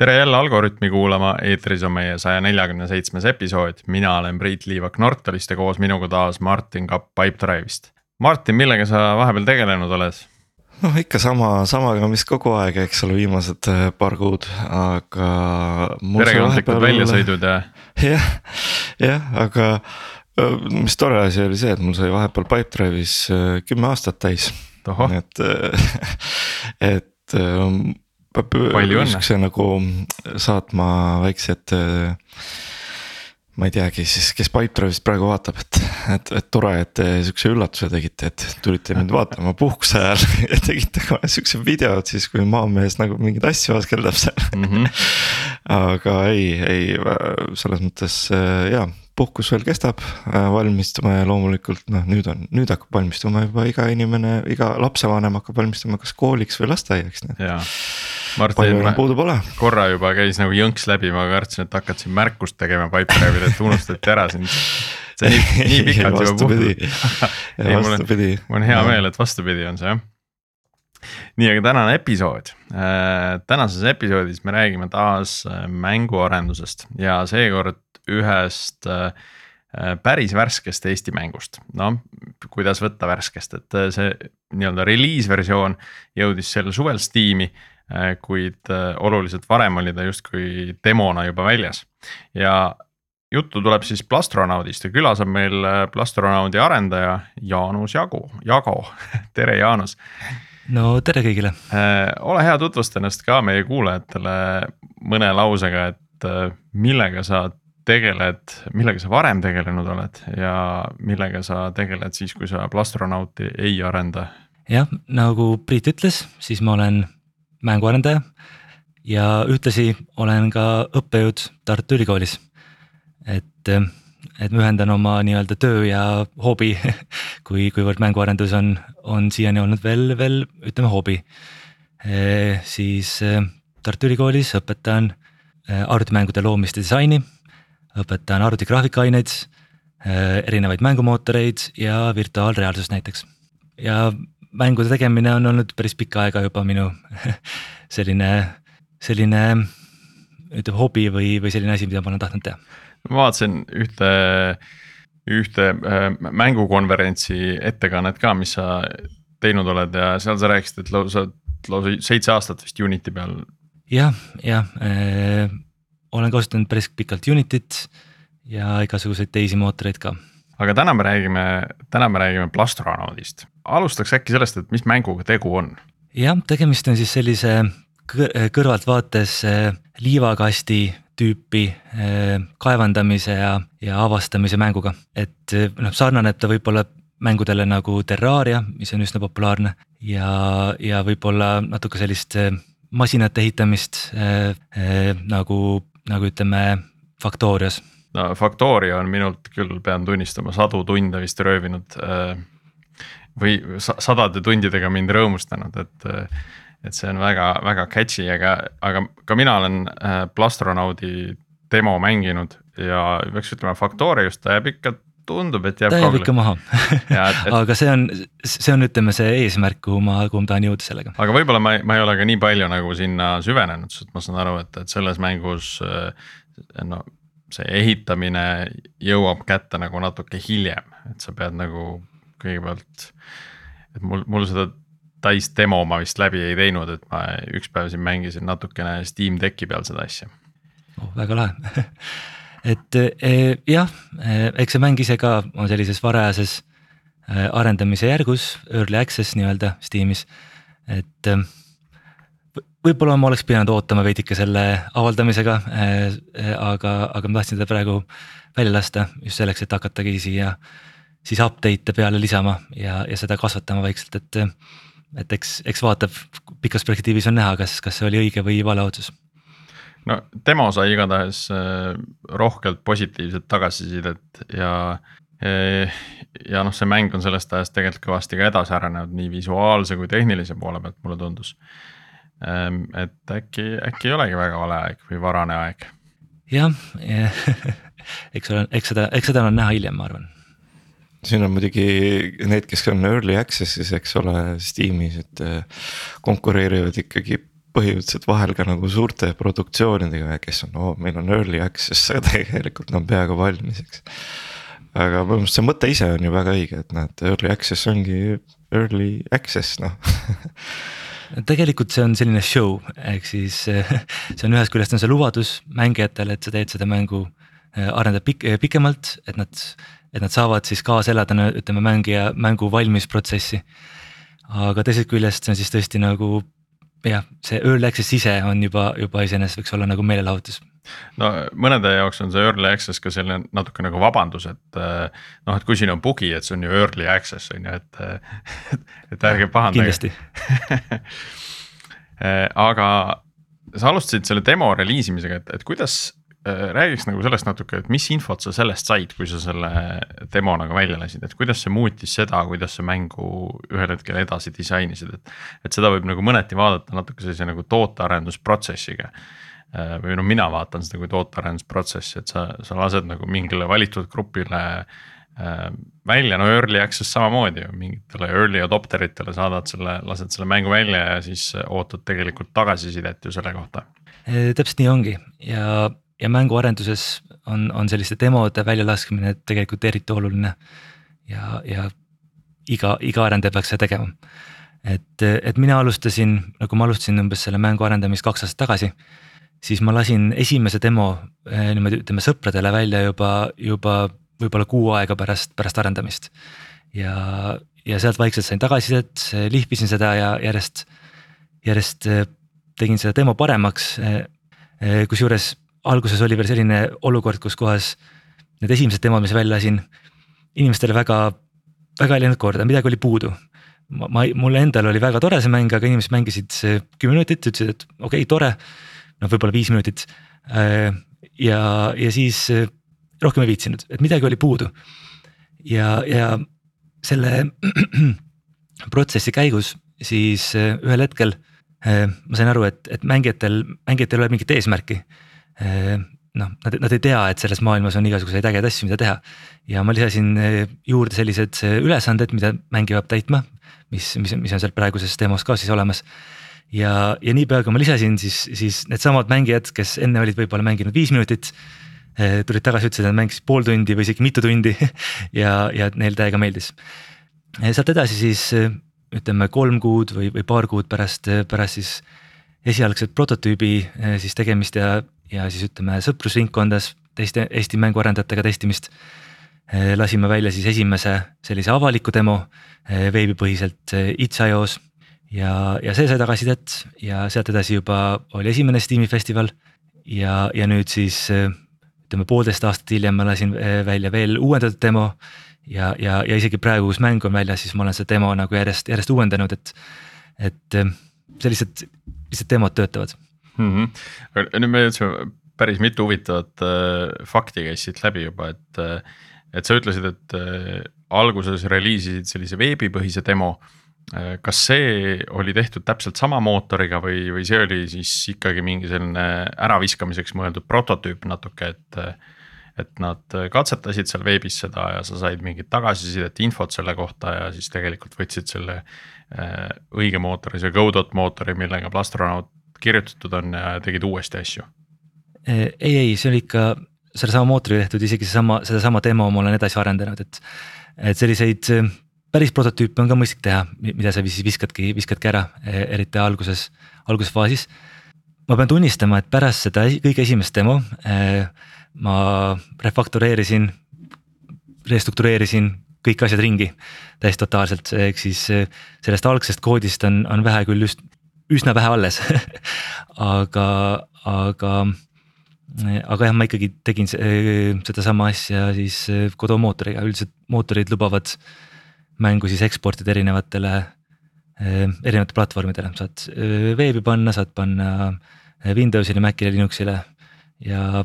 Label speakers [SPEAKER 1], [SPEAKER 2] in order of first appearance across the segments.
[SPEAKER 1] tere jälle Algorütmi kuulama, eetris on meie saja neljakümne seitsmes episood, mina olen Priit Liivak Nortalist ja koos minuga taas Martin Kapp Pipedrive'ist. Martin, millega sa vahepeal tegelenud oled?
[SPEAKER 2] noh, ikka sama, samaga, mis kogu aeg, eks ole, viimased äh, paar kuud, aga.
[SPEAKER 1] perekondlikud väljasõidud ja.
[SPEAKER 2] jah, jah, aga äh, mis tore asi oli see, et mul sai vahepeal Pipedrive'is äh, kümme aastat täis. et, et peab sihukese nagu saatma väiksed. ma ei teagi siis, kes Pipedrive'ist praegu vaatab, et, et, et tore, et te sihukese üllatuse tegite, et tulite mind vaatama puhkuse ajal ja tegite kohe sihukese video, et siis kui maamees nagu mingeid asju askeldab seal mm. -hmm. aga ei, ei selles mõttes jaa puhkus veel kestab, äh, valmistume loomulikult noh, nüüd on, nüüd hakkab valmistuma juba iga inimene, iga lapsevanem hakkab valmistuma kas kooliks või lasteaiaks.
[SPEAKER 1] Martin korra juba käis nagu jõnks läbi, ma kartsin, et hakkad siin märkust tegema Pipedrive'il, et unustati ära sind. see nii, nii pikalt juba puhkus. vastupidi. mul on hea meel, et vastupidi on see jah nii, aga tänane episood äh,. tänases episoodis me räägime taas äh, mänguarendusest ja seekord ühest äh, päris värskest Eesti mängust, noh kuidas võtta värskest, et see nii-öelda reliisversioon jõudis sel suvel Steam'i. Kuid oluliselt varem oli ta justkui demona juba väljas ja juttu tuleb siis Plastronaudist ja külas on meil Plastronaudi arendaja Jaanus Jagu, Jago tere Jaanus.
[SPEAKER 3] no tere kõigile.
[SPEAKER 1] ole hea, tutvusta ennast ka meie kuulajatele mõne lausega, et millega sa tegeled, millega sa varem tegelenud oled ja millega sa tegeled siis, kui sa plastronauti ei arenda?
[SPEAKER 3] jah, nagu Priit ütles, siis ma olen mänguarendaja ja ühtlasi olen ka õppejõud Tartu Ülikoolis. et, et ma ühendan oma nii-öelda töö ja hobi kui, kuivõrd mänguarendus on, on siiani olnud veel, veel ütleme hobi e,. siis Tartu Ülikoolis õpetan arvutimängude loomist ja disaini õpetan arvutigraafikaaineid, äh, erinevaid mängumootoreid ja virtuaalreaalsust näiteks. ja mängude tegemine on olnud päris pikka aega juba minu selline, selline ütleme hobi või, või selline asi, mida ma olen tahtnud teha.
[SPEAKER 1] ma vaatasin ühte, ühte äh, mängukonverentsi ettekannet ka, mis sa teinud oled ja seal sa rääkisid, et lausa, lausa seitse aastat vist Unity peal.
[SPEAKER 3] jah, jah äh, olen kasutanud päris pikalt Unityt ja igasuguseid teisi mootoreid ka.
[SPEAKER 1] aga täna me räägime, täna me räägime Plastronaudist, alustaks äkki sellest, et mis mänguga tegu on?
[SPEAKER 3] jah, tegemist on siis sellise kõrvaltvaates äh, liivakasti tüüpi äh, kaevandamise ja, ja avastamise mänguga, et äh, noh, sarnaneb ta võib-olla mängudele nagu Terraria, mis on üsna populaarne ja, ja võib-olla natuke sellist masinate ehitamist äh, äh, nagu nagu ütleme Factorias?
[SPEAKER 1] no Factoria on minult küll, pean tunnistama, sadu tunde vist röövinud äh, või sadade tundidega mind rõõmustanud, et. Et see on väga-väga catchy, aga, aga ka mina olen äh, Plastronaudi demo mänginud ja peaks ütlema, Factoriast ta jääb ikka tundub, et
[SPEAKER 3] jääb. ta jääb ikka maha et... aga see on, see on, ütleme see eesmärk, kuhu ma, kuhu ma tahan jõuda sellega.
[SPEAKER 1] aga võib-olla ma, ma ei ole ka nii palju nagu sinna süvenenud, sest ma saan aru, et, et selles mängus äh, no see ehitamine jõuab kätte nagu natuke hiljem, et sa pead nagu kõigepealt. et mul, mul seda täis demo ma vist läbi ei teinud, et ma üks päev siin mängisin natukene Steam Decki peal seda asja
[SPEAKER 3] oh,. väga lahe et eh, jah, eh, eks see mäng ise ka on sellises varajases eh, arendamise järgus, early access nii-öelda Steamis, et võib-olla ma oleks pidanud ootama veidike selle avaldamisega, aga, aga ma tahtsin seda praegu välja lasta just selleks, et hakatagi siia siis update'e peale lisama ja, ja seda kasvatama vaikselt, et. et eks, eks vaatab pikas perspektiivis on näha, kas, kas see oli õige või vale otsus
[SPEAKER 1] no demo sai igatahes äh, rohkelt positiivset tagasisidet ja. Äh, ja noh, see mäng on sellest ajast tegelikult kõvasti ka edasi arenenud nii visuaalse kui tehnilise poole pealt, mulle tundus. Ähm, et äkki, äkki ei olegi väga vale aeg või varane aeg.
[SPEAKER 3] jah ja, eks ole, eks seda, eks seda on näha hiljem, ma arvan
[SPEAKER 2] siin on muidugi need, kes on early access'is, eks ole, Steamis, et äh, konkureerivad ikkagi põhimõtteliselt vahel ka nagu suurte produktsioonidega, kes on, oo, meil on early access, aga tegelikult on peaaegu valmis, eks. aga minu meelest see mõte ise on ju väga õige, et näed, early access ongi early access noh
[SPEAKER 3] tegelikult see on selline show, ehk siis see on ühest küljest on see lubadus mängijatele, et sa teed seda mängu, äh, arendad pik-, pikemalt, et nad, et nad saavad siis kaasa elada, ütleme mängija mängu valmisprotsessi. aga teisest küljest see on siis tõesti nagu jah, see early access ise on juba, juba iseenesest võiks olla nagu meelelahutus
[SPEAKER 1] no mõnede jaoks on see early access ka selline natuke nagu vabandus, et noh, et kui siin on bugi, et see on ju early access on ju, et, et ärge pahandage. aga sa alustasid selle demo reliisimisega, et, et kuidas Äh, räägiks nagu sellest natuke, et mis infot sa sellest said, kui sa selle demo nagu välja lasid, et kuidas see muutis seda, kuidas sa mängu ühel hetkel edasi disainisid, et. et seda võib nagu mõneti vaadata natuke sellise nagu tootearendusprotsessiga. Äh, või no mina vaatan seda kui tootearendusprotsessi, et sa, sa lased nagu mingile valitud grupile äh, välja, no early access samamoodi ju mingitele early adopter itele saadad selle, lased selle mängu välja ja siis ootad tegelikult tagasisidet ju selle kohta.
[SPEAKER 3] täpselt nii ongi ja ja mänguarenduses on, on selliste demode väljalaskmine tegelikult eriti oluline. ja, ja iga, iga arendaja peaks seda tegema. et, et mina alustasin, nagu ma alustasin umbes selle mängu arendamist kaks aastat tagasi. siis ma lasin esimese demo eh, niimoodi ütleme sõpradele välja juba, juba võib-olla kuu aega pärast, pärast arendamist. ja, ja sealt vaikselt sain tagasisidet, lihvisin seda ja järjest, järjest eh, tegin seda demo paremaks. Eh, kusjuures alguses oli veel selline olukord, kus kohas need esimesed demod, mis välja lasin, inimestele väga, väga ei läinud korda, midagi oli puudu. ma, ma, mulle endal oli väga tore see mäng, aga inimesed mängisid kümme minutit, ütlesid, et okei okay,, tore. noh, võib-olla viis minutit. Äh, ja, ja siis äh, rohkem ei viitsinud, et midagi oli puudu. ja, ja selle protsessi käigus siis äh, ühel hetkel ma sain aru, et, et mängijatel, mängijatel ei ole mingit eesmärki noh, nad, nad ei tea, et selles maailmas on igasuguseid ägedaid asju, mida teha. ja ma lisasin eh, juurde sellised eh, ülesanded, mida mängija peab täitma, mis, mis, mis on seal praeguses demos ka siis olemas. ja, ja niipea kui ma lisasin, siis, siis needsamad mängijad, kes enne olid võib-olla mänginud viis minutit. Tulid tagasi, ütlesid, et nad mängisid pool tundi või isegi mitu tundi ja, ja neile täiega meeldis. sealt edasi siis ütleme kolm kuud või, või paar kuud pärast, pärast siis esialgset prototüübi siis tegemist ja ja siis ütleme sõprusringkondades teiste Eesti mänguarendajatega testimist. Eh, lasime välja siis esimese sellise avaliku demo eh, veebipõhiselt eh, itš.io-s ja, ja see sai tagasisidet ja sealt edasi juba oli esimene Steam'i festival. ja, ja nüüd siis ütleme poolteist aastat hiljem ma lasin välja veel uuendatud demo. ja, ja, ja isegi praegu, kus mäng on väljas, siis ma olen seda demo nagu järjest, järjest uuendanud, et, et sellised lihtsalt demod töötavad
[SPEAKER 1] mm. -hmm. nüüd me jõudsime päris mitu huvitavat äh, fakti käis siit läbi juba, et äh,, et sa ütlesid, et äh, alguses reliisisid sellise veebipõhise demo äh,. kas see oli tehtud täpselt sama mootoriga või, või see oli siis ikkagi mingi selline äraviskamiseks mõeldud prototüüp natuke, et et nad katsetasid seal veebis seda ja sa said mingit tagasisidet, infot selle kohta ja siis tegelikult võtsid selle äh, õige mootori, see Godot mootori, millega Plastronaut kirjutatud on ja tegid uuesti asju?
[SPEAKER 3] ei, ei, see oli ikka sellesama mootoriga tehtud, isegi seesama, sedasama demo ma olen edasi arendanud, et. et selliseid päris prototüüpe on ka mõistlik teha, mida sa siis viskadki, viskadki ära, e, eriti alguses, algusfaasis. ma pean tunnistama, et pärast seda kõige esimest demo e, ma refaktoreerisin, restruktureerisin kõik asjad ringi täiesti totaalselt, ehk siis e, sellest algsest koodist on, on vähe küll just üsna vähe alles aga, aga, aga jah, ma ikkagi tegin sedasama asja siis Godot mootoriga, üldiselt mootorid lubavad mängu siis eksportida erinevatele, erinevatele platvormidele, saad veebi panna, saad panna Windowsile, Macile, Linuxile ja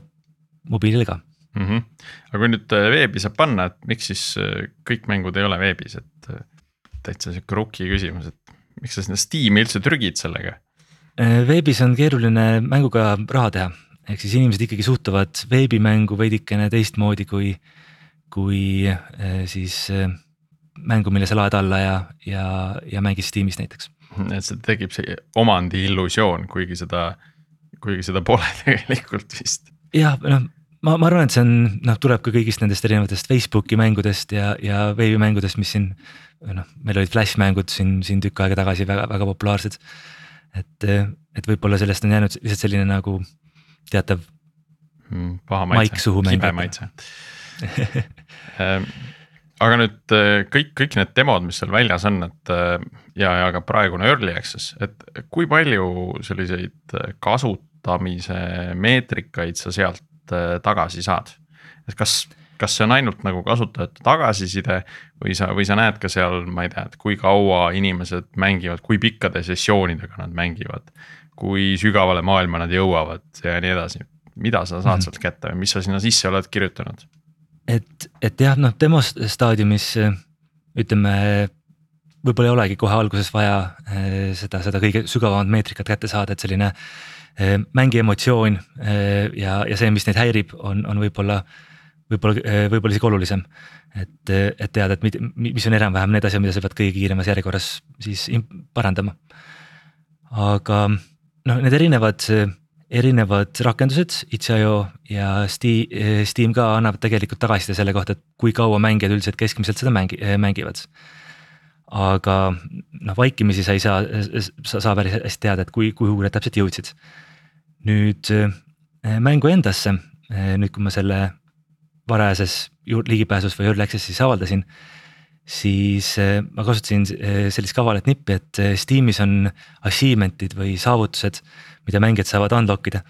[SPEAKER 3] mobiilile ka
[SPEAKER 1] mm. -hmm. aga kui nüüd veebi saab panna, et miks siis kõik mängud ei ole veebis, et täitsa sihuke rookie küsimus, et miks sa sinna Steam'i üldse trügid sellega?
[SPEAKER 3] Äh, veebis on keeruline mänguga raha teha, ehk siis inimesed ikkagi suhtuvad veebimängu veidikene teistmoodi kui, kui äh, siis äh, mängu, mille sa laed alla ja, ja, ja mängid Steamis näiteks
[SPEAKER 1] et see tekib see omandi illusioon, kuigi seda, kuigi seda pole tegelikult vist.
[SPEAKER 3] jah, noh ma, ma arvan, et see on noh, tuleb ka kõigist nendest erinevatest Facebooki mängudest ja, ja veebimängudest, mis siin. noh, meil olid flash mängud siin, siin tükk aega tagasi väga, väga populaarsed. et, et võib-olla sellest on jäänud lihtsalt selline nagu teatav
[SPEAKER 1] mm,. paha maitse, kibe maitse ehm, aga nüüd eh, kõik, kõik need demod, mis seal väljas on, et eh, ja, ja ka praegune early access, et kui palju selliseid eh, kasutamise meetrikaid sa sealt tagasi saad? et kas, kas see on ainult nagu kasutajate tagasiside või sa, või sa näed ka seal, ma ei tea, et kui kaua inimesed mängivad, kui pikkade sessioonidega nad mängivad. kui sügavale maailma nad jõuavad ja nii edasi, mida sa saad -hmm. sealt kätte või mis sa sinna sisse oled kirjutanud?
[SPEAKER 3] et, et jah, noh demo staadiumis ütleme, võib-olla ei olegi kohe alguses vaja eh, seda, seda kõige sügavamat meetrikat kätte saada, et selline eh, mängi emotsioon eh, ja, ja see, mis neid häirib, on, on võib-olla, võib-olla, võib-olla isegi olulisem. et, et teada, et mis on enam-vähem need asjad, mida sa pead kõige kiiremas järjekorras siis parandama. aga noh, need erinevad erinevad rakendused, itš.io ja Steam, ka annab tegelikult tagasiside selle kohta, et kui kaua mängijad üldiselt keskmiselt seda mängi-, mängivad. aga noh, vaikimisi sa ei saa, sa saa päris hästi teada, et kui, kuhu nad täpselt jõudsid. Nüüd mängu endasse, nüüd kui ma selle varajases ligipääsus või early access'is avaldasin siis ma kasutasin sellist kavalat nippi, et Steamis on achievement'id või saavutused mida mängijad saavad unlock ida.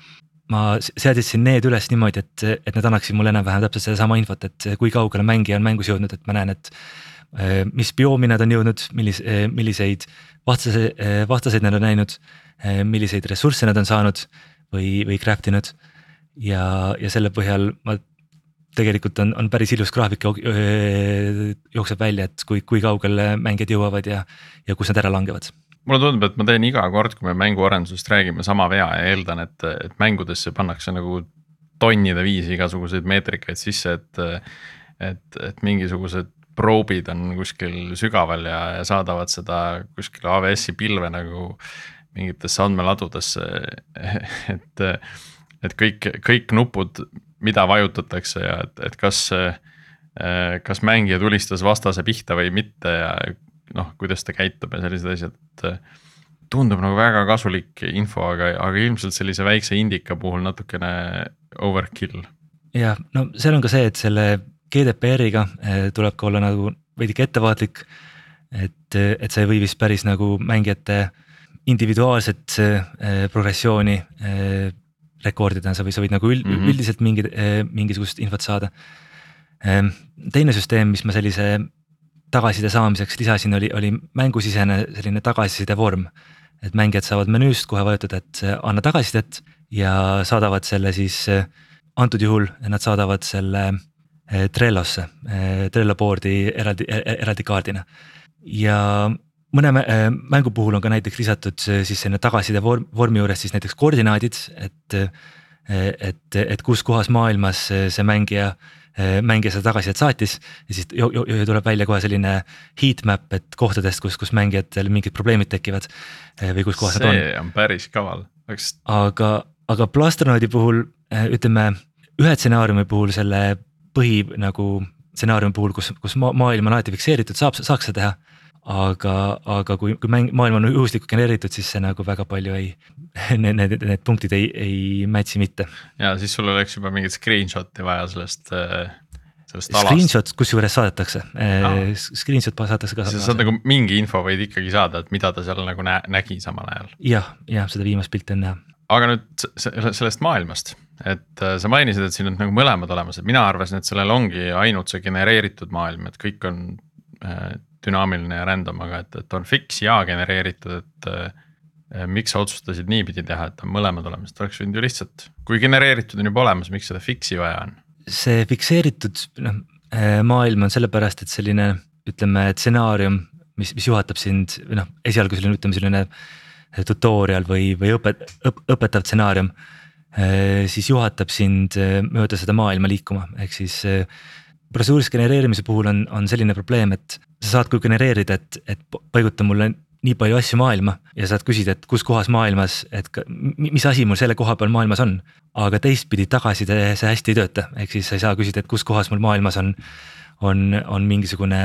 [SPEAKER 3] ma seadisin need üles niimoodi, et, et need annaksid mulle enam-vähem täpselt sedasama infot, et kui kaugele mängija on mängus jõudnud, et ma näen, et äh, mis bioomi nad on jõudnud, millis-, äh, milliseid vastase, äh, vastaseid nad on näinud, milliseid ressursse nad on saanud või, või craft inud. ja, ja selle põhjal ma tegelikult on, on päris ilus graafik jookseb välja, et kui, kui kaugele mängijad jõuavad ja, ja kus nad ära langevad
[SPEAKER 1] mulle tundub, et ma teen iga kord, kui me mänguarendusest räägime, sama vea ja eeldan, et, et mängudesse pannakse nagu tonnide viisi igasuguseid meetrikaid sisse, et. et, et mingisugused proobid on kuskil sügaval ja, ja saadavad seda kuskile AWS-i pilve nagu mingitesse andmeladudesse, et, et kõik, kõik nupud, mida vajutatakse ja et, et kas kas mängija tulistas vastase pihta või mitte ja noh, kuidas ta käitub ja sellised asjad, äh, tundub nagu väga kasulik info, aga, aga ilmselt sellise väikse indika puhul natukene overkill.
[SPEAKER 3] jah, no seal on ka see, et selle GDPR-iga äh, tuleb ka olla nagu veidike ettevaatlik. et, et see ei või vist päris nagu mängijate individuaalset äh, progressiooni rekordida, sa võid, sa võid nagu üld, mm -hmm. üldiselt mingi, mingisugust infot saada. teine süsteem, mis ma sellise tagasiside saamiseks lisasin, oli, oli mängusisene selline tagasiside vorm. et mängijad saavad menüüst kohe vajutada, et anna tagasisidet ja saadavad selle siis antud juhul nad saadavad selle Trellosse, Trello board'i eraldi, e-, e-, eraldi kaardina. ja mõne eh, mängu puhul on ka näiteks lisatud siis selline tagasiside vorm, vormi juures siis näiteks koordinaadid, et. et, et kus kohas maailmas see mängija Äh, mängija seda tagasisidet saatis ja siis ju, ju, ju tuleb välja kohe selline heatmap, et kohtadest, kus, kus mängijatel mingid probleemid tekivad. Äh, või kus kohas
[SPEAKER 1] nad on. see on päris kaval,
[SPEAKER 3] eks. aga, aga Plastronaudi puhul äh, ütleme ühe stsenaariumi puhul selle põhi nagu stsenaariumi puhul, kus, kus maailm on alati fikseeritud, saab, saaks seda teha aga, aga kui, kui mäng, maailm on juhuslikult genereeritud, siis see nagu väga palju ei, need, need, need punktid ei, ei match'i mitte.
[SPEAKER 1] ja siis sul oleks juba mingit screenshot'i vaja sellest äh,
[SPEAKER 3] Screenshot kusjuures saadetakse ah., screenshot saadetakse ka.
[SPEAKER 1] sa saad nagu mingi info võid ikkagi saada, et mida ta seal nagu nä nägi samal ajal ja,.
[SPEAKER 3] jah, jah, seda viimast pilti on näha.
[SPEAKER 1] aga nüüd sellest maailmast, et äh, sa mainisid, et siin on nagu mõlemad olemas, et mina arvasin, et sellel ongi ainult see genereeritud maailm, et kõik on dünaamiline ja random, aga et, et on fix ja genereeritud, et äh, miks sa otsustasid niipidi teha, et on mõlemad olemas, et oleks võinud ju lihtsalt, kui genereeritud on juba olemas, miks seda fix'i vaja on?
[SPEAKER 3] see fikseeritud noh äh, maailm on sellepärast, et selline ütleme stsenaarium, mis, mis juhatab sind või noh, esialgu selline ütleme selline tutorial või, või õpet- õp,, õpetav stsenaarium. Siis juhatab sind mööda seda maailma liikuma, ehk siis ressursi genereerimise puhul on, on selline probleem, et sa saad küll genereerida, et, et paiguta mulle nii palju asju maailma ja saad küsida, et kus kohas maailmas, et mis asi mul selle koha peal maailmas on. aga teistpidi tagasiside see hästi ei tööta, ehk siis sa ei saa küsida, et kus kohas mul maailmas on, on, on mingisugune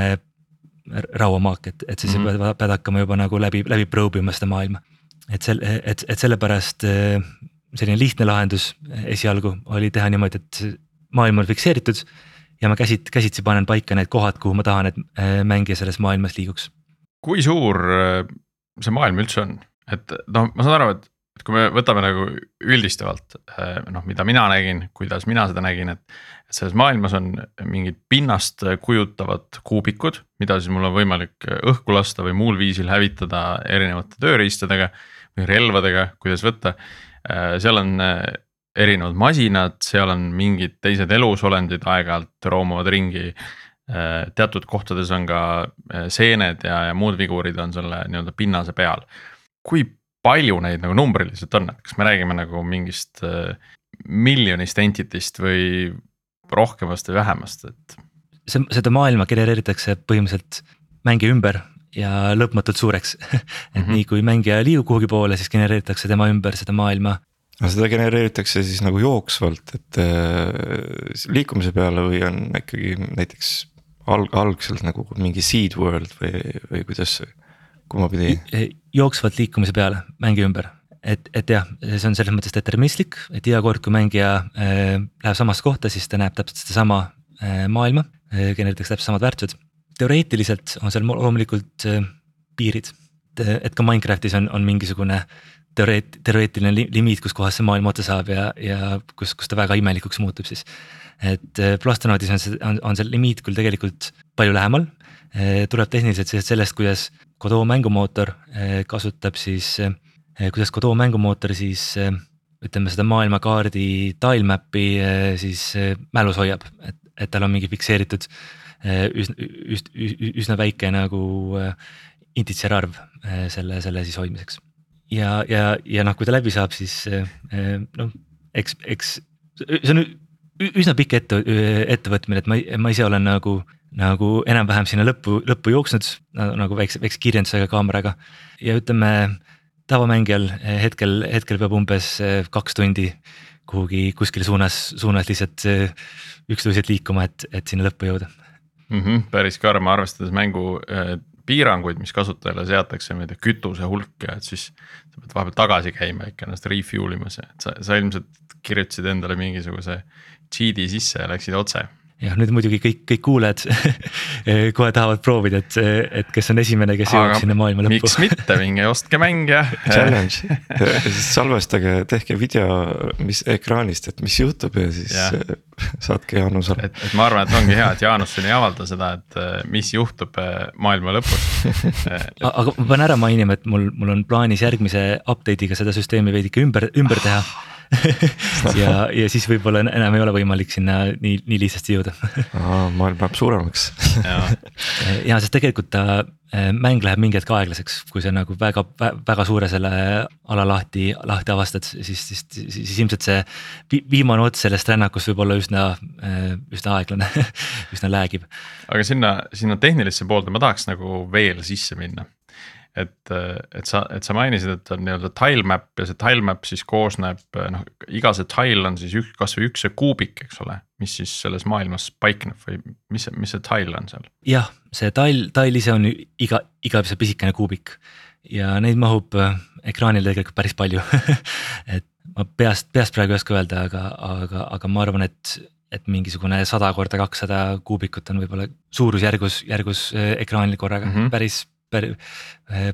[SPEAKER 3] rauamaak, et, et siis mm -hmm. pead, pead hakkama juba nagu läbi, läbi probe ima seda maailma. et sel-, et, et sellepärast äh, selline lihtne lahendus esialgu oli teha niimoodi, et maailm on fikseeritud ja ma käsit-, käsitsi panen paika need kohad, kuhu ma tahan, et äh, mängija selles maailmas liiguks.
[SPEAKER 1] kui suur äh, see maailm üldse on, et noh, ma saan aru, et, et kui me võtame nagu üldistavalt noh, mida mina nägin, kuidas mina seda nägin, et selles maailmas on mingid pinnast kujutavad kuubikud, mida siis mul on võimalik õhku lasta või muul viisil hävitada erinevate tööriistadega või relvadega, kuidas võtta. seal on erinevad masinad, seal on mingid teised elusolendid aeg-ajalt roomuvad ringi. teatud kohtades on ka seened ja, ja muud vigurid on selle nii-öelda pinnase peal. kui palju neid nagu numbriliselt on, et kas me räägime nagu mingist miljonist entity'st või rohkemast või vähemast, et.
[SPEAKER 3] see, seda maailma genereeritakse põhimõtteliselt mängija ümber ja lõpmatult suureks et mm -hmm. nii kui mängija liigub kuhugi poole, siis genereeritakse tema ümber seda maailma.
[SPEAKER 2] Aga seda genereeritakse siis nagu jooksvalt, et äh, liikumise peale või on ikkagi näiteks alg-, algselt nagu mingi seed world või, või kuidas, kumma pidi?
[SPEAKER 3] jooksvalt liikumise peale mängija ümber et, et jah, see on selles mõttes deterministlik, et iga kord, kui mängija äh, läheb samasse kohta, siis ta näeb täpselt sedasama äh, maailma äh,, genereeritakse täpselt samad väärtused. teoreetiliselt on seal loomulikult äh, piirid, et ka Minecraftis on, on mingisugune teoreet-, teoreetiline li limiit, kus kohas see maailm otsa saab ja, ja kus, kus ta väga imelikuks muutub siis. et äh, Plastronaudis on see, on, on see limiit küll tegelikult palju lähemal äh,, tuleb tehniliselt sellest, kuidas Godot mängumootor äh, kasutab siis Eh, kuidas Godot mängumootor siis eh, ütleme seda maailmakaardi tilemap'i eh, siis mälus hoiab, et, et tal on mingi fikseeritud üsna, üsna, üsna väike nagu intitser arv selle, selle siis hoidmiseks. Ja, ja, ja noh, kui ta läbi saab, siis noh, eks, eks see on üsna pikk ette, ettevõtmine, et ma, ma ise olen nagu nagu enam-vähem sinna lõppu, lõppu jooksnud nagu väikse, väikse kiirendusega kaameraga ja ütleme tavamängijal eh, hetkel, hetkel peab umbes eh, kaks tundi kuhugi kuskile suunas, suunas lihtsalt eh, üksteised liikuma, et, et sinna lõppu jõuda
[SPEAKER 1] mm. -hmm, päris karm, arvestades mängu piiranguid, mis kasutajale seatakse, ma ei tea, kütuse hulk ja et siis. sa pead vahepeal tagasi käima ikka ennast refuel imas ja et sa, sa ilmselt kirjutasid endale mingisuguse cheat'i sisse ja läksid otse
[SPEAKER 3] jah, nüüd muidugi kõik, kõik kuulajad kohe tahavad proovida, et, et kes on esimene, kes jõuab sinna maailma lõppu.
[SPEAKER 1] miks mitte, minge ostke mäng ja
[SPEAKER 2] Challenge siis salvestage, tehke video, mis ekraanist, et mis juhtub ja siis ja. saatke Jaanusele.
[SPEAKER 1] et, et ma arvan, et ongi hea, et Jaanus siin ei avalda seda, et mis juhtub äh, maailma lõpus
[SPEAKER 3] aga ma pean ära mainima, et mul, mul on plaanis järgmise update'iga seda süsteemi veidike ümber, ümber teha ja, ja siis võib-olla enam ei ole võimalik sinna nii, nii lihtsasti jõuda.
[SPEAKER 2] Maailm läheb suuremaks.
[SPEAKER 3] Ja sest tegelikult ta äh, mäng läheb mingi hetk aeglaseks, kui sa nagu väga, väga suure selle ala lahti, lahti avastad, siis, siis, siis, siis ilmselt see viimane ots sellest rännakust võib olla üsna, äh, üsna aeglane üsna läägib.
[SPEAKER 1] aga sinna, sinna tehnilisse poolde ma tahaks nagu veel sisse minna et, et sa, et sa mainisid, et on nii-öelda tile map ja see tile map siis koosneb noh, iga see tile on siis üks, kasvõi üks see kuubik, eks ole. mis siis selles maailmas paikneb või mis mis see tile on seal?
[SPEAKER 3] jah, see tile, tile ise on iga, iga see pisikene kuubik ja neid mahub äh, ekraanile tegelikult päris palju et ma peast, peast praegu ei oska öelda, aga, aga, aga ma arvan, et et mingisugune sada korda kakssada kuubikut on võib-olla suurusjärgus, järgus äh, ekraanil korraga mm -hmm. päris päris,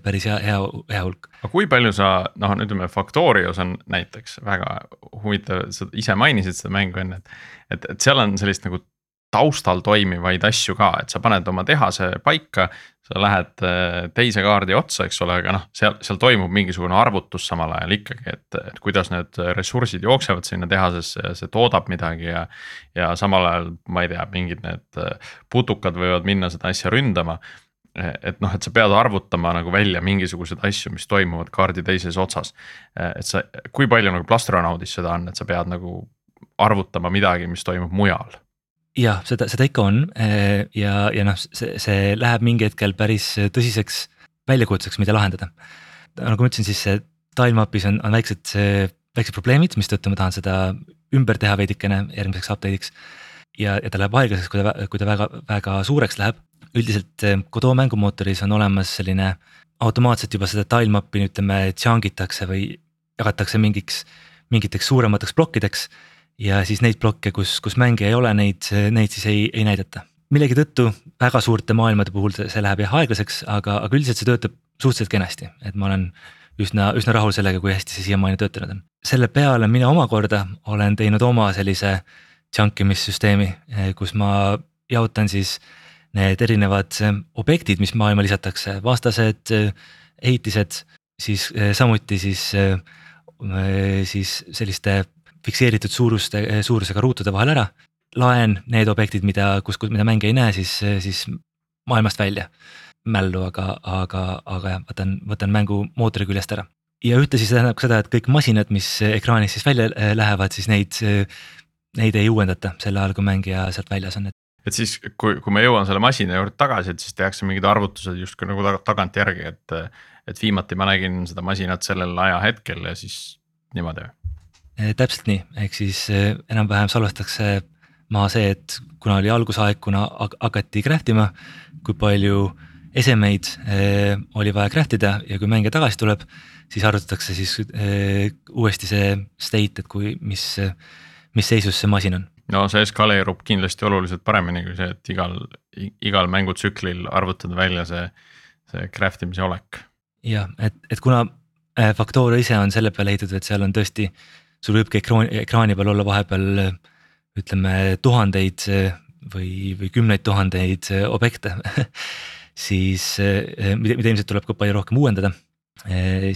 [SPEAKER 3] päris hea, hea, hea hulk.
[SPEAKER 1] aga kui palju sa noh, ütleme Factorios on näiteks väga huvitav, sa ise mainisid seda mängu enne, et. et, et seal on sellist nagu taustal toimivaid asju ka, et sa paned oma tehase paika. sa lähed äh, teise kaardi otsa, eks ole, aga noh, seal, seal toimub mingisugune arvutus samal ajal ikkagi, et, et kuidas need ressursid jooksevad sinna tehasesse ja see toodab midagi ja. ja samal ajal, ma ei tea, mingid need äh, putukad võivad minna seda asja ründama et noh, et sa pead arvutama nagu välja mingisuguseid asju, mis toimuvad kaardi teises otsas. et sa, kui palju nagu Plastronaudis seda on, et sa pead nagu arvutama midagi, mis toimub mujal?
[SPEAKER 3] jah, seda, seda ikka on ja, ja noh, see, see läheb mingi hetkel päris tõsiseks väljakutseks, mida lahendada. nagu ma ütlesin, siis see tilemap'is on, on väiksed, väiksed probleemid, mistõttu ma tahan seda ümber teha veidikene järgmiseks update'iks. ja, ja ta läheb aeglaseks, kui ta, kui ta väga, väga suureks läheb. Üldiselt Godot mängumootoris on olemas selline automaatselt juba seda tilemap'i ütleme, jungitakse või jagatakse mingiks, mingiteks suuremateks plokkideks. ja siis neid plokke, kus, kus mänge ei ole, neid, neid siis ei, ei näidata. millegi tõttu väga suurte maailmade puhul see läheb jah aeglaseks, aga, aga üldiselt see töötab suhteliselt kenasti, et ma olen üsna, üsna rahul sellega, kui hästi see siiamaani töötanud on. selle peale mina omakorda olen teinud oma sellise chunk imissüsteemi, kus ma jaotan siis need erinevad objektid, mis maailma lisatakse, vastased, ehitised, siis samuti siis, siis selliste fikseeritud suuruste, suurusega ruutude vahel ära. laen need objektid, mida, kus, mida mängija ei näe, siis, siis maailmast välja mällu, aga, aga, aga jah, võtan, võtan mängu mootori küljest ära. ja ühtlasi see tähendab ka seda, et kõik masinad, mis ekraanist siis välja äh, lähevad, siis neid, neid ei uuendata sel ajal, kui mängija sealt väljas on, et.
[SPEAKER 1] Et siis, kui, kui ma jõuan selle masina juurde tagasi, et siis tehakse mingid arvutused justkui nagu tagantjärgi, et. et viimati ma nägin seda masinat sellel ajahetkel ja siis niimoodi või?
[SPEAKER 3] Äh, täpselt nii, ehk siis äh, enam-vähem salvestatakse maha see, et kuna oli algusaeg, kuna hakati craft ima, kui palju esemeid eh, oli vaja craft ida ja kui mängija tagasi tuleb, siis arvutatakse siis eh, uuesti see state, et kui, mis, mis seisus see masin on.
[SPEAKER 1] No see eskaleerub kindlasti oluliselt paremini kui see, et igal, igal mängutsüklil arvutada välja see, see craft imise olek.
[SPEAKER 3] jah, et, et kuna eh, Factorio ise on selle peale ehitatud, et seal on tõesti, sul võibki ekraani, ekraani peal olla vahepeal ütleme tuhandeid või, või kümneid tuhandeid objekte siis mida, mida ilmselt tuleb ka palju rohkem uuendada,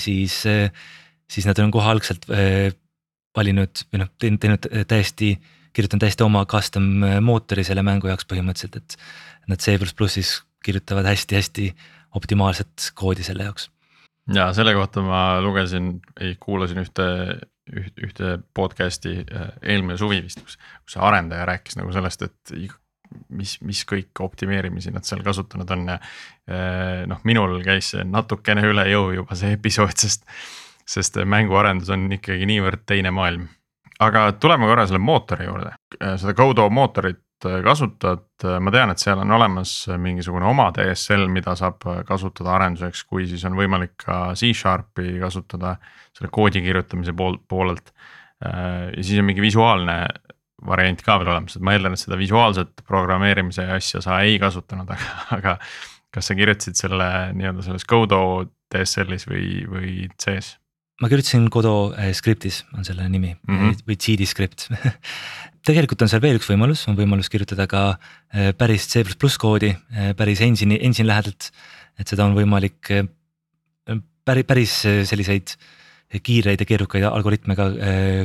[SPEAKER 3] siis, siis nad on kohe algselt valinud või noh, teinud täiesti, kirjutanud täiesti oma custom mootori selle mängu jaoks põhimõtteliselt, et nad C++-is kirjutavad hästi-hästi optimaalset koodi selle jaoks.
[SPEAKER 1] ja selle kohta ma lugesin, ei kuulasin ühte, ühte podcast'i eelmine suvi vist, kus, kus arendaja rääkis nagu sellest, et mis, mis kõik optimeerimisi nad seal kasutanud on ja eh, noh, minul käis see natukene üle jõu juba see episood, sest, sest mänguarendus on ikkagi niivõrd teine maailm. Aga tuleme korra selle mootori juurde, eh, seda Codo mootorit eh, kasutad, ma tean, et seal on olemas mingisugune oma DSL, mida saab kasutada arenduseks, kui siis on võimalik ka C-Sharpi kasutada selle koodi kirjutamise pool, poolelt. ja siis on mingi visuaalne variant ka veel olemas, et ma eeldan, et seda visuaalset programmeerimise asja sa ei kasutanud, aga, aga. kas sa kirjutasid selle nii-öelda selles Codo DSL-is või, või C-s?
[SPEAKER 3] Ma kirjutasin Codo eh, skriptis on selle nimi mm -hmm. või CD script tegelikult on seal veel üks võimalus, on võimalus kirjutada ka eh, päris C koodi eh, päris engine'i, engine lähedalt. et seda on võimalik päris, päris selliseid kiireid ja keerukaid algoritme ka,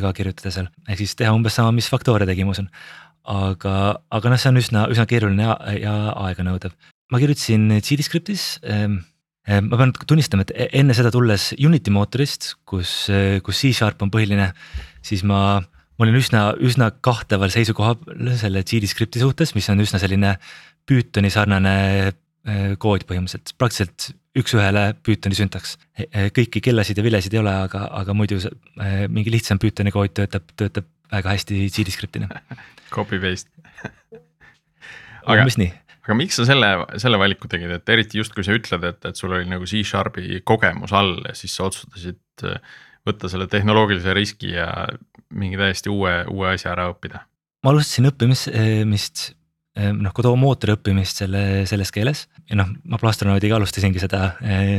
[SPEAKER 3] ka kirjutada seal, ehk siis teha umbes sama, mis Factoria tegi, ma usun. aga, aga noh, see on üsna, üsna keeruline ja, ja aeganõudev. ma kirjutasin GD-Scriptis ähm, äh, ma pean tunnistama, et e-, enne seda tulles Unity mootorist, kus, kus C-Sharp on põhiline, siis ma, ma olin üsna, üsna kahteval seisukohal selle GD-Scripti suhtes, mis on üsna selline Pythoni sarnane kood põhimõtteliselt, praktiliselt üks-ühele Pythoni süntaks. E, e, kõiki kellasid ja vilesid ei ole, aga, aga muidu e, mingi lihtsam Pythoni kood töötab, töötab väga hästi GD-Scriptina
[SPEAKER 1] Copy paste
[SPEAKER 3] aga, umbes nii.
[SPEAKER 1] Aga miks sa selle, selle valiku tegid, et eriti just, kui sa ütled, et, et sul oli nagu C-Sharpi kogemus all ja siis sa otsustasid võtta selle tehnoloogilise riski ja mingi täiesti uue, uue asja ära õppida?
[SPEAKER 3] ma alustasin õppimist Ehm, noh, Godot mootori õppimist selle, selles keeles ja noh, ma plastronaadiga alustasingi seda,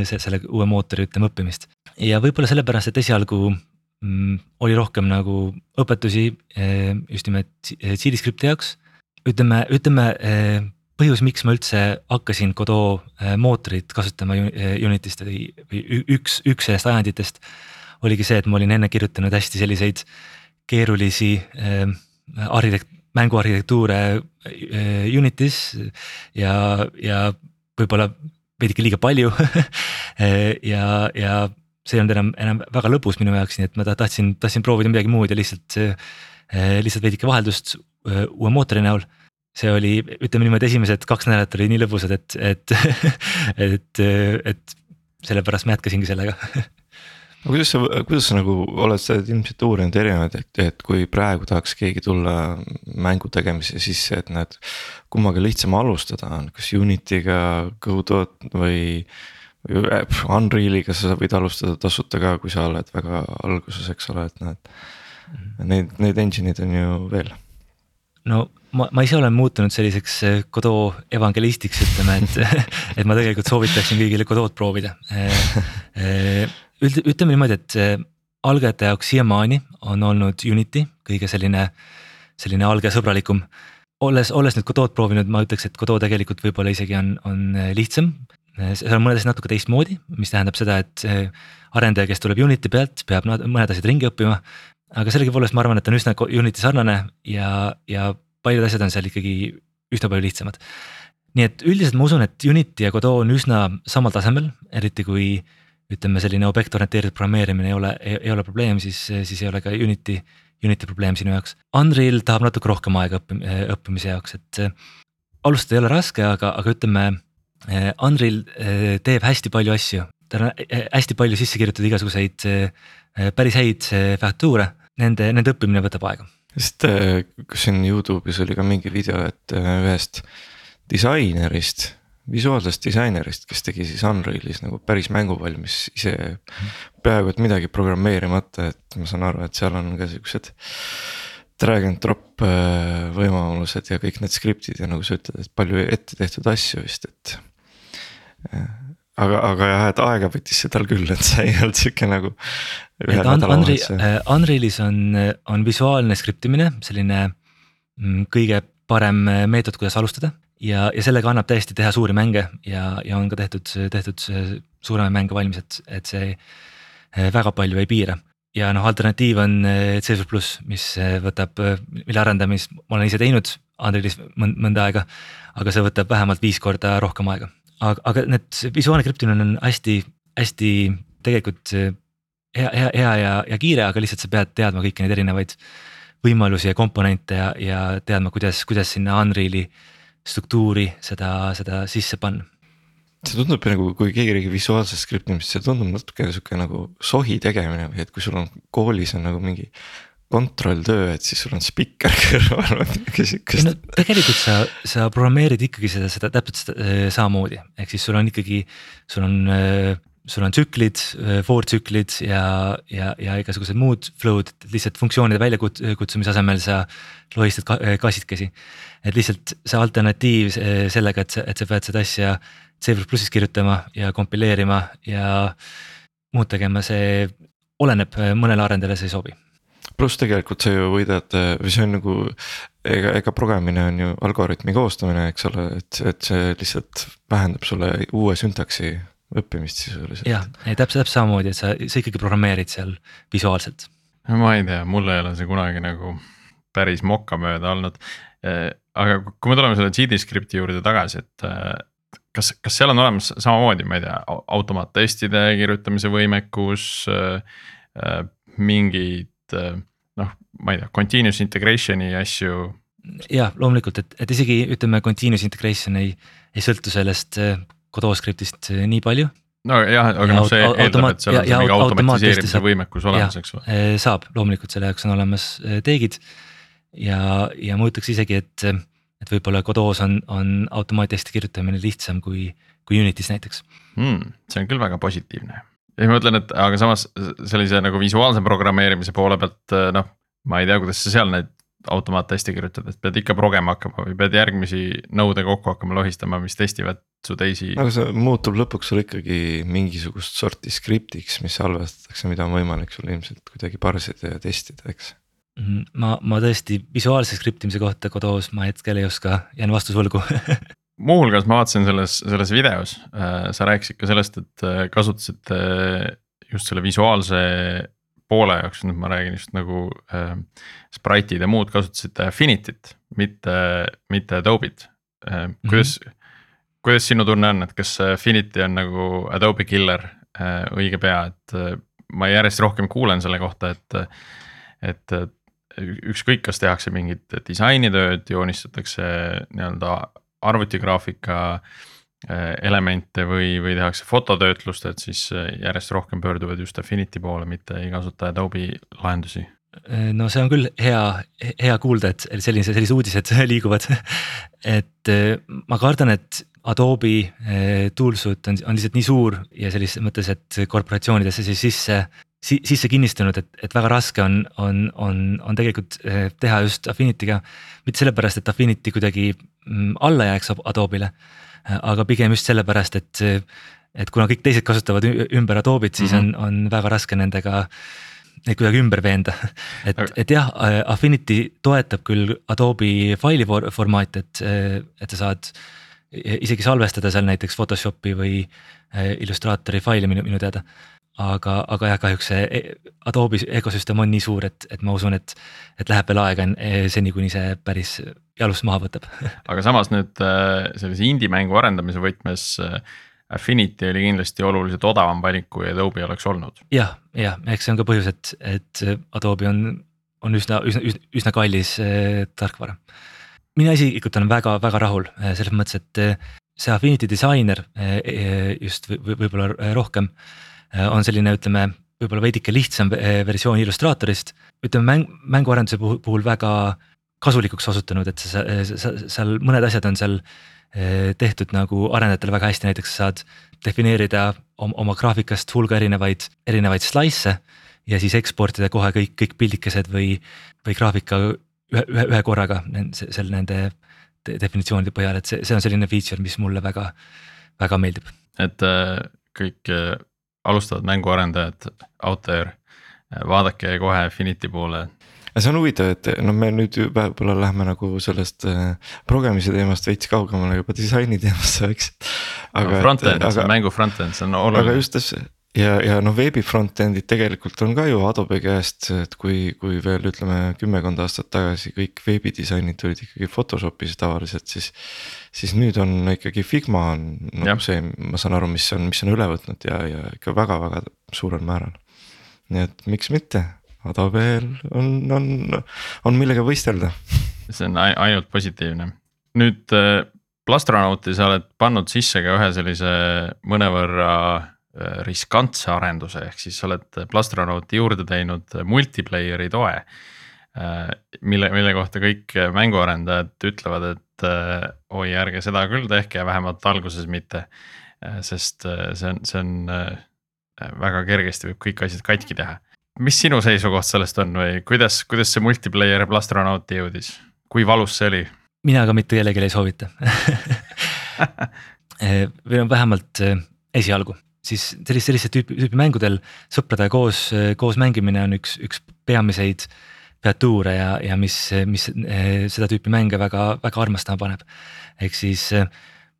[SPEAKER 3] selle uue mootori ütleme õppimist. ja võib-olla sellepärast, et esialgu mm, oli rohkem nagu õpetusi just nimelt CD-Scripti jaoks. ütleme, ütleme põhjus, miks ma üldse hakkasin Godot mootorit kasutama Unity'st või, või üks, üks sellest ajenditest oligi see, et ma olin enne kirjutanud hästi selliseid keerulisi arhitekt-, mänguarhitektuure äh, Unitis ja, ja võib-olla veidike liiga palju ja, ja see ei olnud enam, enam väga lõbus minu jaoks, nii et ma tahtsin, tahtsin proovida midagi muud ja lihtsalt, äh, lihtsalt veidike vaheldust äh, uue mootori näol see oli, ütleme niimoodi, esimesed kaks nädalat oli nii lõbusad, et, et et, et sellepärast ma jätkasingi sellega
[SPEAKER 2] aga kuidas sa, kuidas sa nagu oled seda ilmselt uurinud erinevaid, et, et kui praegu tahaks keegi tulla mängu tegemise sisse, et näed. kummaga lihtsam alustada on, kas Unity'ga, Godot või, või Unreal'iga sa võid alustada tasuta ka, kui sa oled väga alguses, eks ole, et näed. Neid, neid engine'id on ju veel
[SPEAKER 3] no ma, ma ise olen muutunud selliseks eh, Godot evangelistiks, ütleme, et, et ma tegelikult soovitaksin kõigile Godot proovida. Eh, eh, üld-, ütleme niimoodi, et algajate jaoks siiamaani on olnud Unity kõige selline, selline algesõbralikum. olles, olles nüüd Godot proovinud, ma ütleks, et Godot tegelikult võib-olla isegi on, on lihtsam. seal on mõned asjad natuke teistmoodi, mis tähendab seda, et arendaja, kes tuleb Unity pealt, peab mõned asjad ringi õppima, aga sellegipoolest ma arvan, et on üsna Unity sarnane ja, ja paljud asjad on seal ikkagi üsna palju lihtsamad. nii et üldiselt ma usun, et Unity ja Godot on üsna samal tasemel, eriti kui ütleme, selline objektorienteeritud programmeerimine ei ole, ei ole probleem, siis, siis ei ole ka Unity, Unity probleem sinu jaoks. Unreal tahab natuke rohkem aega õppim-, õppimise jaoks, et alustada ei ole raske, aga, aga ütleme. Unreal teeb hästi palju asju, tal on hästi palju sisse kirjutatud igasuguseid päris häid faktuure, nende, nende õppimine võtab aega
[SPEAKER 2] sest äh, kas siin Youtube'is oli ka mingi video, et äh, ühest disainerist, visuaalsest disainerist, kes tegi siis Unrealis nagu päris mängu valmis ise. peaaegu et midagi programmeerimata, et ma saan aru, et seal on ka siuksed. Drag and drop äh, võimalused ja kõik need skriptid ja nagu sa ütled, et palju ette tehtud asju vist, et aga, aga jah, et aega võttis see tal küll, et see ei olnud sihuke nagu.
[SPEAKER 3] Et Unreal, äh, Unrealis on, on visuaalne skriptimine selline mm, kõige parem äh, meetod, kuidas alustada. ja, ja sellega annab täiesti teha suuri mänge ja, ja on ka tehtud, tehtud suuremaid mänge valmis, et, et see äh, väga palju ei piira. Ja noh, alternatiiv on C++, mis võtab, mille arendamist ma olen ise teinud Unrealis mõnda aega, aga see võtab vähemalt viis korda rohkem aega. Aga, aga need visuaalne krüptimine on hästi, hästi tegelikult hea, hea, hea ja, ja kiire, aga lihtsalt sa pead teadma kõiki neid erinevaid võimalusi ja komponente ja, ja teadma, kuidas, kuidas sinna Unreal'i struktuuri seda, seda sisse panna
[SPEAKER 2] see tundub nagu, kui keegi räägib visuaalsest skriptimist, see tundub natuke sihuke nagu sohi tegemine või et kui sul on koolis on nagu mingi kontrolltöö, et siis sul on spikker kõrval või midagi
[SPEAKER 3] siukest no,. tegelikult sa, sa programmeerid ikkagi seda, seda täpselt äh, samamoodi, ehk siis sul on ikkagi, sul on äh, sul on tsüklid, äh, for tsüklid ja, ja, ja igasugused muud flow'd, lihtsalt funktsioonide väljakutsumise asemel sa lohistad kassikesi. et lihtsalt see alternatiiv sellega, et sa, et sa pead seda asja C++-is kirjutama ja kompileerima ja muud tegema, see oleneb, mõnele arendajale see ei sobi
[SPEAKER 2] pluss tegelikult sa ju võidad või see on nagu ega, ega progemine on ju algoritmi koostamine, eks ole, et, et see lihtsalt vähendab sulle uue süntaksi õppimist sisuliselt.
[SPEAKER 3] jah, täpselt, täpselt samamoodi, et sa, sa ikkagi programmeerid seal visuaalselt.
[SPEAKER 1] ma ei tea, mul ei ole see kunagi nagu päris mokkamööda olnud. Eh, aga kui me tuleme selle GD-skripti juurde tagasi, et eh, kas, kas seal on olemas samamoodi, ma ei tea, automaattestide kirjutamise võimekus, eh, mingid Äh, noh, ma ei tea, continuous integration'i asju.
[SPEAKER 3] jah, loomulikult, et, et isegi ütleme, continuous integration ei, ei sõltu sellest Godot skriptist äh, nii palju.
[SPEAKER 1] nojah, aga noh, see eeldab, et seal on see mingi automatiseerimise võimekus olemas, eks
[SPEAKER 3] ole. saab, loomulikult selle jaoks on olemas teegid ja, ja ma ütleks isegi, et, et võib-olla Godot's on, on automaattesti kirjutamine lihtsam kui, kui Unity's näiteks
[SPEAKER 1] hmm,. see on küll väga positiivne ja ma mõtlen, et aga samas sellise nagu visuaalse programmeerimise poole pealt noh, ma ei tea, kuidas sa seal neid automaatteste kirjutad, et pead ikka progema hakkama või pead järgmisi nõude kokku hakkama lohistama, mis testivad su teisi.
[SPEAKER 2] aga see muutub lõpuks sul ikkagi mingisugust sorti skriptiks, mis salvestatakse, mida on võimalik sul ilmselt kuidagi parsida ja testida, eks
[SPEAKER 3] mhm, ma, ma tõesti visuaalse skriptimise kohta Godot's ma hetkel ei oska, jään vastuse võlgu
[SPEAKER 1] muuhulgas ma vaatasin selles, selles videos äh,, sa rääkisid ka sellest, et äh, kasutasite just selle visuaalse poole jaoks, nüüd ma räägin just nagu äh, Sprite'id ja muud kasutasite Affinity't, mitte, mitte Adobe'it äh,. kuidas mm, -hmm. Kuidas sinu tunne on, et kas Affinity on nagu Adobe killer äh, õige pea, et äh, ma järjest rohkem kuulen selle kohta, et, et ükskõik, kas tehakse mingit disainitööd, joonistatakse nii-öelda arvutigraafika elemente või, või tehakse fototöötlust, et siis järjest rohkem pöörduvad just Affinity poole, mitte ei kasuta Adobe lahendusi
[SPEAKER 3] no see on küll hea, hea kuulda, et sellise, sellised uudised liiguvad. et ma kardan, et Adobe eh, toolsuit on, on lihtsalt nii suur ja selles mõttes, et korporatsioonidesse siis sisse si, sisse kinnistunud, et, et väga raske on, on, on, on tegelikult eh, teha just Affinity'ga. mitte sellepärast, et Affinity kuidagi mm, alla jääks Adobe'ile, aga pigem just sellepärast, et, et kuna kõik teised kasutavad ümber Adobe'it, siis mm -hmm. on, on väga raske nendega neid kuidagi ümber veenda. et, et jah, Affinity toetab küll Adobe faili for formaati, et, et sa saad isegi salvestada seal näiteks Photoshopi või eh, Illustratori faili minu, minu teada. aga, aga jah, kahjuks see e-, Adobe ökosüsteem on nii suur, et, et ma usun, et, et läheb veel aega eh, seni, kuni see päris jalust maha võtab
[SPEAKER 1] aga samas nüüd eh, sellise indie-mängu arendamise võtmes Affinity oli kindlasti oluliselt odavam valik, kui Adobe oleks olnud
[SPEAKER 3] ja,. jah, jah, eks see on ka põhjus, et, et Adobe on, on üsna, üsna, üsna, üsna kallis äh, tarkvara. Mina isiklikult olen väga-väga rahul äh, selles mõttes, et äh, see Affinity disainer äh, just või, võib-olla rohkem äh, on selline, ütleme võib-olla veidike lihtsam versioon Illustratorist, ütleme mäng, mänguarenduse puhul, puhul väga kasulikuks osutunud, et sa, sa, seal mõned asjad on seal Eh, tehtud nagu arendajatele väga hästi, näiteks saad defineerida oma graafikast hulga erinevaid, erinevaid slice'e ja siis eksportida kohe kõik, kõik pildikesed või, või graafika ühe, ühe, ühe korraga seal nende definitsioonide põhjal, et see, see on selline feature, mis mulle väga, väga meeldib.
[SPEAKER 1] et äh, kõik äh, alustavad mänguarendajad out there, vaadake kohe Affinity poole,
[SPEAKER 2] see on huvitav, et noh, me nüüd võib-olla lähme nagu sellest äh, progemise teemast veits kaugemale juba disaini teemasse, eks.
[SPEAKER 1] aga no,. Front-end, mängu front-end, see on oluline.
[SPEAKER 2] aga just täpselt ja, ja noh, veebi front-end'id tegelikult on ka ju Adobe käest, et kui, kui veel ütleme kümmekond aastat tagasi kõik veebidisainid tulid ikkagi Photoshopis tavaliselt, siis. siis nüüd on ikkagi Figma on noh, see, ma saan aru, mis on, mis on üle võtnud ja, ja ikka väga-väga suurel määral. nii et miks mitte, Adobel on, on, on millega võistelda.
[SPEAKER 1] see on ainult positiivne. nüüd äh, Plastronauti sa oled pannud sisse ka ühe sellise mõnevõrra riskantse arenduse, ehk siis sa oled Plastronauti juurde teinud multiplayer'i toe. Äh, mille, mille kohta kõik mänguarendajad ütlevad, et oi, ärge seda küll tehke ja vähemalt alguses mitte. sest see on, see on väga kergesti võib kõik asjad katki teha mis sinu seisukoht sellest on või kuidas, kuidas see multiplayer Plastronauti jõudis, kui valus see oli?
[SPEAKER 3] mina ka mitte kellelegi ei soovita või no vähemalt esialgu, siis sellist, selliste tüüpi, tüüpi mängudel sõpradega koos, eh, koos mängimine on üks, üks peamiseid featuure ja, ja mis, mis seda tüüpi mänge väga, väga armastama paneb. ehk siis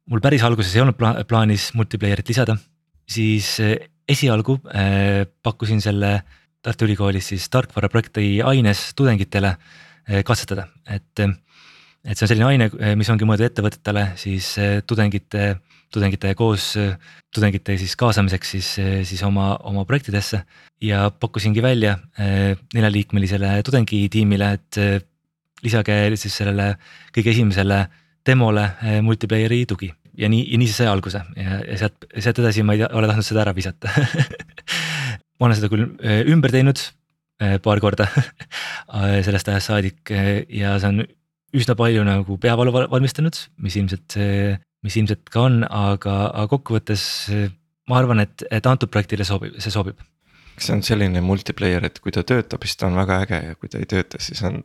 [SPEAKER 3] mul päris alguses ei olnud pla plaanis multiplayer'it lisada, siis esialgu äh, pakkusin selle Tartu Ülikoolis siis tarkvaraprojekti aines tudengitele eh, katsetada, et. et see on selline aine, eh, mis ongi mõeldud ettevõtetele siis eh, tudengite, tudengite koos, tudengite siis kaasamiseks siis, siis oma, oma projektidesse. ja pakkusingi välja neljaliikmelisele tudengitiimile, et lisage siis sellele kõige esimesele demole multiplayer'i tugi. Ja nii, ja nii see sai alguse. Ja, ja sealt, sealt edasi ma ei ole tahtnud seda ära visata. Ma olen seda küll ümber teinud paar korda sellest ajast saadik ja see on üsna palju nagu peavalu valmistanud, mis ilmselt, mis ilmselt ka on, aga, aga kokkuvõttes ma arvan, et, et antud projektile sobib, see sobib.
[SPEAKER 2] see on selline multiplayer, et kui ta töötab, siis ta on väga äge ja kui ta ei tööta, siis on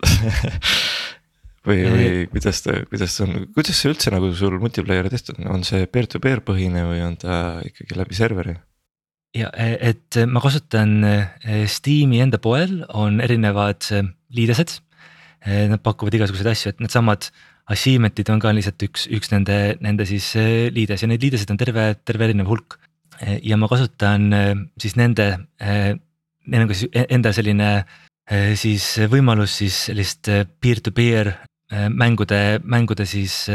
[SPEAKER 2] või, või kuidas ta, kuidas see on, kuidas see üldse nagu sul multiplayer tehtud on, on see peer-to-peer põhine või on ta ikkagi läbi serveri?
[SPEAKER 3] ja e, et ma kasutan Steam'i enda poel on erinevad liidesed. Nad pakuvad igasuguseid asju, et needsamad achievement'id on ka lihtsalt üks, üks nende, nende siis liides ja neid liidesid on terve, terve erinev hulk. ja ma kasutan siis nende, neil on ka siis enda selline siis võimalus siis sellist peer-to-peer mängude, mängude siis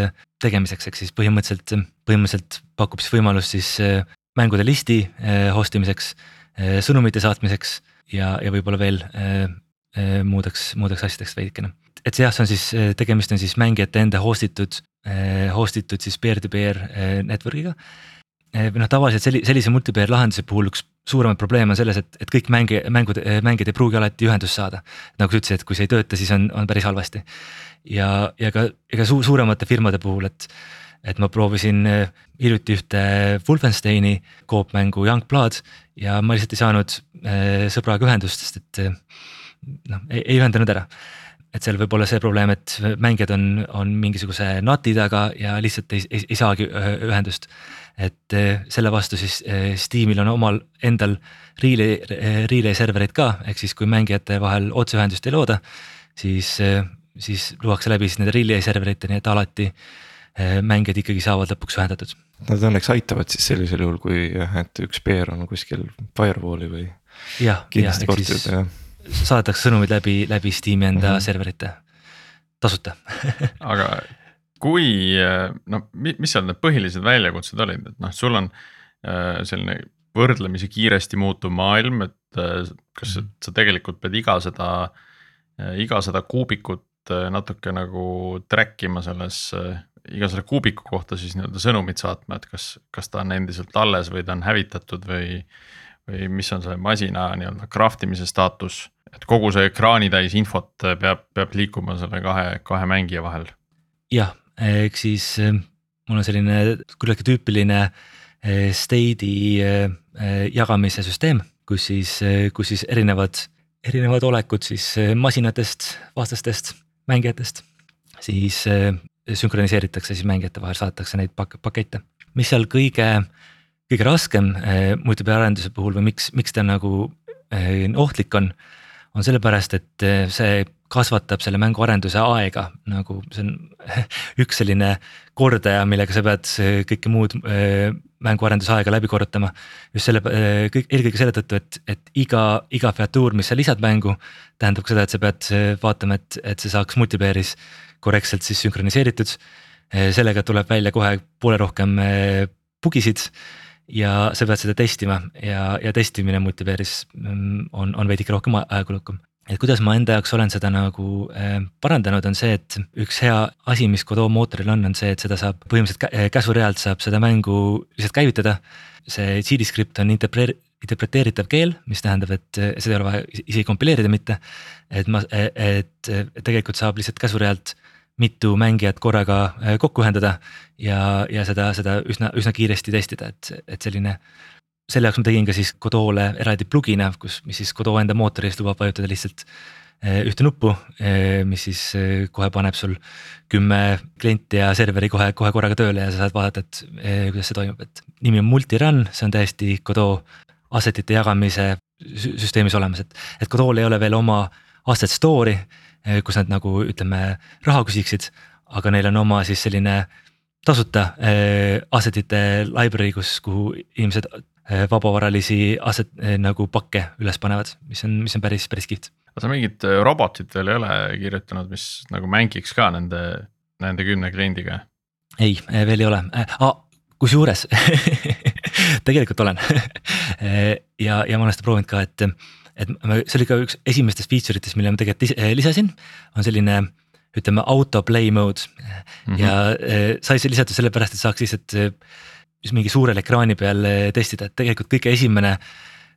[SPEAKER 3] tegemiseks, ehk siis põhimõtteliselt, põhimõtteliselt pakub siis võimalust siis mängude listi eh, host imiseks, eh, sõnumite saatmiseks ja, ja võib-olla veel eh, muudeks, muudeks asjadeks veidikene. Et jah, see on siis, tegemist on siis mängijate enda host itud host itud siis peer-to-peer network'iga. või noh, tavaliselt selli-, sellise multiplayer lahenduse puhul üks suuremaid probleeme on selles, et, et kõik mängi-, mängud, mängijad ei pruugi alati ühendust saada. nagu sa ütlesid, et kui see ei tööta, siis on, on päris halvasti. ja, ja ka, ega su suuremate firmade puhul, et, et ma proovisin hiljuti ühte Wolfensteini koopmängu Youngblood ja ma lihtsalt ei saanud sõbraga ühendust, sest et noh, ei ühendanud ära et seal võib olla see probleem, et mängijad on, on mingisuguse NAT-i taga ja lihtsalt ei, ei, ei saagi ühendust. et eh, selle vastu siis eh, Steamil on omal endal relay, relay serverid ka, ehk siis kui mängijate vahel otseühendust ei looda, siis, eh, siis luuakse läbi siis nende relay serverite, nii et alati mängijad ikkagi saavad lõpuks ühendatud.
[SPEAKER 2] Nad õnneks aitavad siis sellisel juhul, kui jah, et üks peer on kuskil firewall'i või.
[SPEAKER 3] jah, jah, ehk siis saadetakse sõnumid läbi, läbi Steam'i enda mm -hmm. serverite, tasuta
[SPEAKER 1] aga kui noh, mis seal need põhilised väljakutsed olid, et noh, sul on äh, selline võrdlemisi kiiresti muutuv maailm, et äh, kas -hmm. sa tegelikult pead iga seda, äh, iga seda kuubikut natuke nagu track ima selles, iga selle kuubiku kohta siis nii-öelda sõnumit saatma, et kas, kas ta on endiselt alles või ta on hävitatud või. või mis on selle masina nii-öelda craft imise staatus et kogu see ekraanitäis infot peab, peab liikuma selle kahe, kahe mängija vahel.
[SPEAKER 3] jah, ehk siis eh, mul on selline küllaltki tüüpiline eh, state'i jagamise süsteem, kus siis, kus siis erinevad, erinevad olekud siis masinatest, vastastest, mängijatest. siis sünkroniseeritakse siis mängijate vahel, saadetakse neid pak-, pakette, mis seal kõige, kõige raskem multiplayer arenduse puhul või miks, miks ta nagu ohtlik on on sellepärast, et eh, see kasvatab selle mängu arenduse aega, nagu see on üks selline kordaja, millega sa pead kõike muud eh, mängu arenduse aega läbi korrutama. just selle, eh, kõik eelkõige selle tõttu, et, et iga, iga featuur, mis sa lisad mängu, tähendab ka seda, et sa pead vaatama, et, et see saaks multiplayer'is korrektselt siis sünkroniseeritud. sellega tuleb välja kohe poole rohkem bugisid ja sa pead seda testima ja, ja testimine multiplayer'is mm, on, on veidike rohkem ajakulukam et kuidas ma enda jaoks olen seda nagu äh, parandanud, on see, et üks hea asi, mis Godot mootoril on, on see, et seda saab põhimõtteliselt äh, käsurealt saab seda mängu lihtsalt käivitada. see CD script on interpre-, interpreteeritav keel, mis tähendab, et äh, seda ei ole vaja isegi kompileerida mitte. et ma, et tegelikult saab lihtsalt käsurealt mitu mängijat korraga äh, kokku ühendada ja, ja seda, seda üsna, üsna kiiresti testida, et, et selline. selle jaoks ma tegin ka siis Godot'le eraldi plugin'e, kus, mis siis Godot enda mootori eest lubab vajutada lihtsalt äh, ühte nuppu, äh, mis siis kohe paneb sul kümme klienti ja serveri kohe, kohe korraga tööle ja sa saad vaadata, et kuidas see toimub, et nimi on multi-run, see on täiesti Godot asset'ite jagamise süsteemis olemas, et, et Godot'l ei ole veel oma asset store'i kus nad nagu ütleme raha küsiksid, aga neil on oma siis selline tasuta äh, asset'ite library, kus, kuhu inimesed äh, vabavaralisi asset nagu pakke üles panevad, mis on, mis on päris, päris kihvt.
[SPEAKER 1] aga sa mingit robotit veel ei ole kirjutanud, mis nagu mängiks ka nende, nende kümne kliendiga?
[SPEAKER 3] ei, veel ei ole ah,, kusjuures tegelikult olen ja, ja ma olen seda proovinud ka, et et see oli ka üks esimestest feature itest, mille ma tegelikult eh, lisasin, on selline ütleme auto play mode. Mm -hmm. ja eh, sai see lisatud sellepärast, et saaks lihtsalt eh, mingi suurel ekraani peal testida, et tegelikult kõige esimene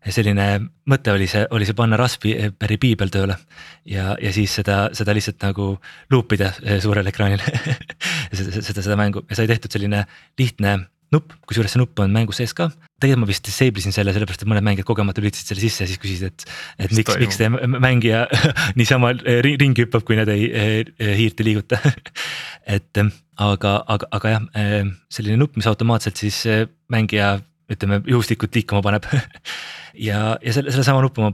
[SPEAKER 3] selline mõte oli see, oli see panna Raspberry Pi peal tööle. Ja, ja siis seda, seda lihtsalt nagu loop ida suurel ekraanil seda, seda, seda mängu. Ja sai tehtud selline lihtne nupp, kusjuures see nupp on mängus sees ka. tegelikult ma vist disable isin selle sellepärast, et mõned mängijad kogemata lülitasid selle sisse ja siis küsisid, et, et miks, miks teie mängija niisama ringi hüppab, kui nad ei, hiirt ei liiguta. Et aga, aga, aga jah, selline nupp, mis automaatselt siis mängija ütleme juhuslikult liikuma paneb. Ja, ja selle, sellesama nupu ma,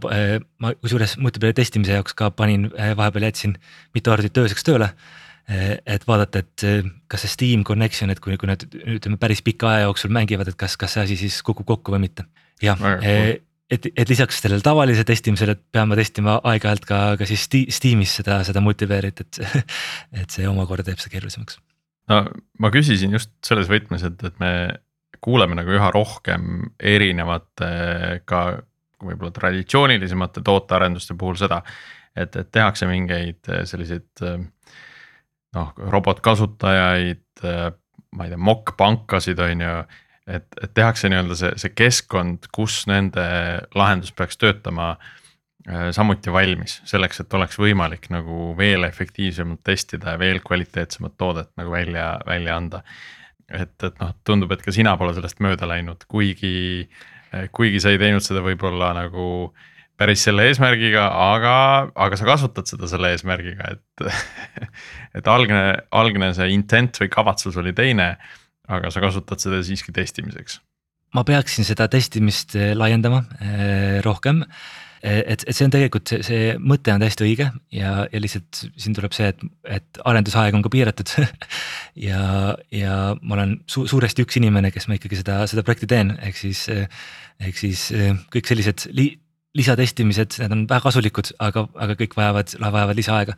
[SPEAKER 3] ma kusjuures multiplayer testimise jaoks ka panin, vahepeal jätsin mitu arvutit ööseks tööle. Eh, et vaadata, et eh, kas see Steam connection, et kui, kui nad ütleme päris pika aja jooksul mängivad, et kas, kas see asi siis kukub kokku või mitte. jah, eh, et, et lisaks sellele tavalise testimisele peame testima aeg-ajalt ka, ka siis Steamis seda, seda multiplayer'it, et, et see omakorda teeb seda keerulisemaks.
[SPEAKER 1] no ma küsisin just selles võtmes, et, et me kuuleme nagu üha rohkem erinevate ka võib-olla traditsioonilisemate tootearenduste puhul seda, et, et tehakse mingeid selliseid noh robotkasutajaid, ma ei tea, mokkpankasid on ju. et, et tehakse nii-öelda see, see keskkond, kus nende lahendus peaks töötama samuti valmis selleks, et oleks võimalik nagu veel efektiivsemalt testida ja veel kvaliteetsemat toodet nagu välja, välja anda. et, et noh, tundub, et ka sina pole sellest mööda läinud, kuigi, kuigi sa ei teinud seda võib-olla nagu äh, päris selle eesmärgiga, aga, aga sa kasutad seda selle eesmärgiga, et et algne, algne see intent või kavatsus oli teine, aga sa kasutad seda siiski testimiseks.
[SPEAKER 3] ma peaksin seda testimist eh, laiendama eh, rohkem eh, et, et see on tegelikult see, see mõte on täiesti õige ja, ja lihtsalt siin tuleb see, et, et arendusaeg on ka piiratud ja, ja ma olen su suuresti üks inimene, kes ma ikkagi seda, seda projekti teen, ehk siis, ehk siis kõik sellised li lisatestimised, need on väga kasulikud, aga, aga kõik vajavad, vajavad lisaaega.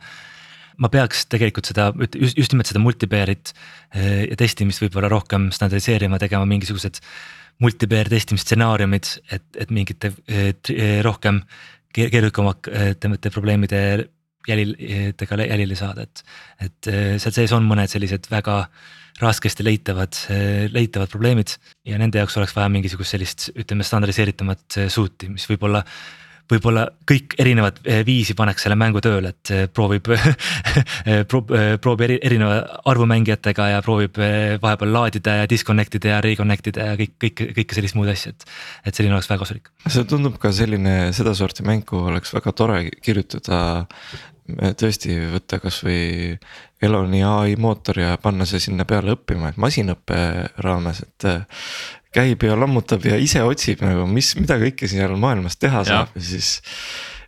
[SPEAKER 3] ma peaks tegelikult seda just, just nimelt seda multipaire'it eh, ja testimist võib-olla rohkem standardiseerima, tegema mingisugused multipair testimisstsenaariumid, et, et mingite eh, eh, rohkem keerukamate probleemide jälil, jälile saada, et, et seal sees on mõned sellised väga raskesti leitavad, leitavad probleemid ja nende jaoks oleks vaja mingisugust sellist, ütleme standardiseeritumat suuti, mis võib-olla võib-olla kõik erinevat eh, viisi paneks selle mängu tööle, et eh, proovib proovib eri, erineva arvu mängijatega ja proovib eh, vahepeal laadida ja disconnect ida ja reconnect ida ja kõik, kõik, kõike sellist muud asja, et. et selline oleks väga kasulik.
[SPEAKER 2] see tundub ka selline sedasorti mängu oleks väga tore kirjutada tõesti võtta kasvõi Eloni ai mootor ja panna see sinna peale õppima, et masinõppe raames, et. käib ja lammutab ja ise otsib nagu, mis, mida kõike seal maailmas teha ja. saab ja siis.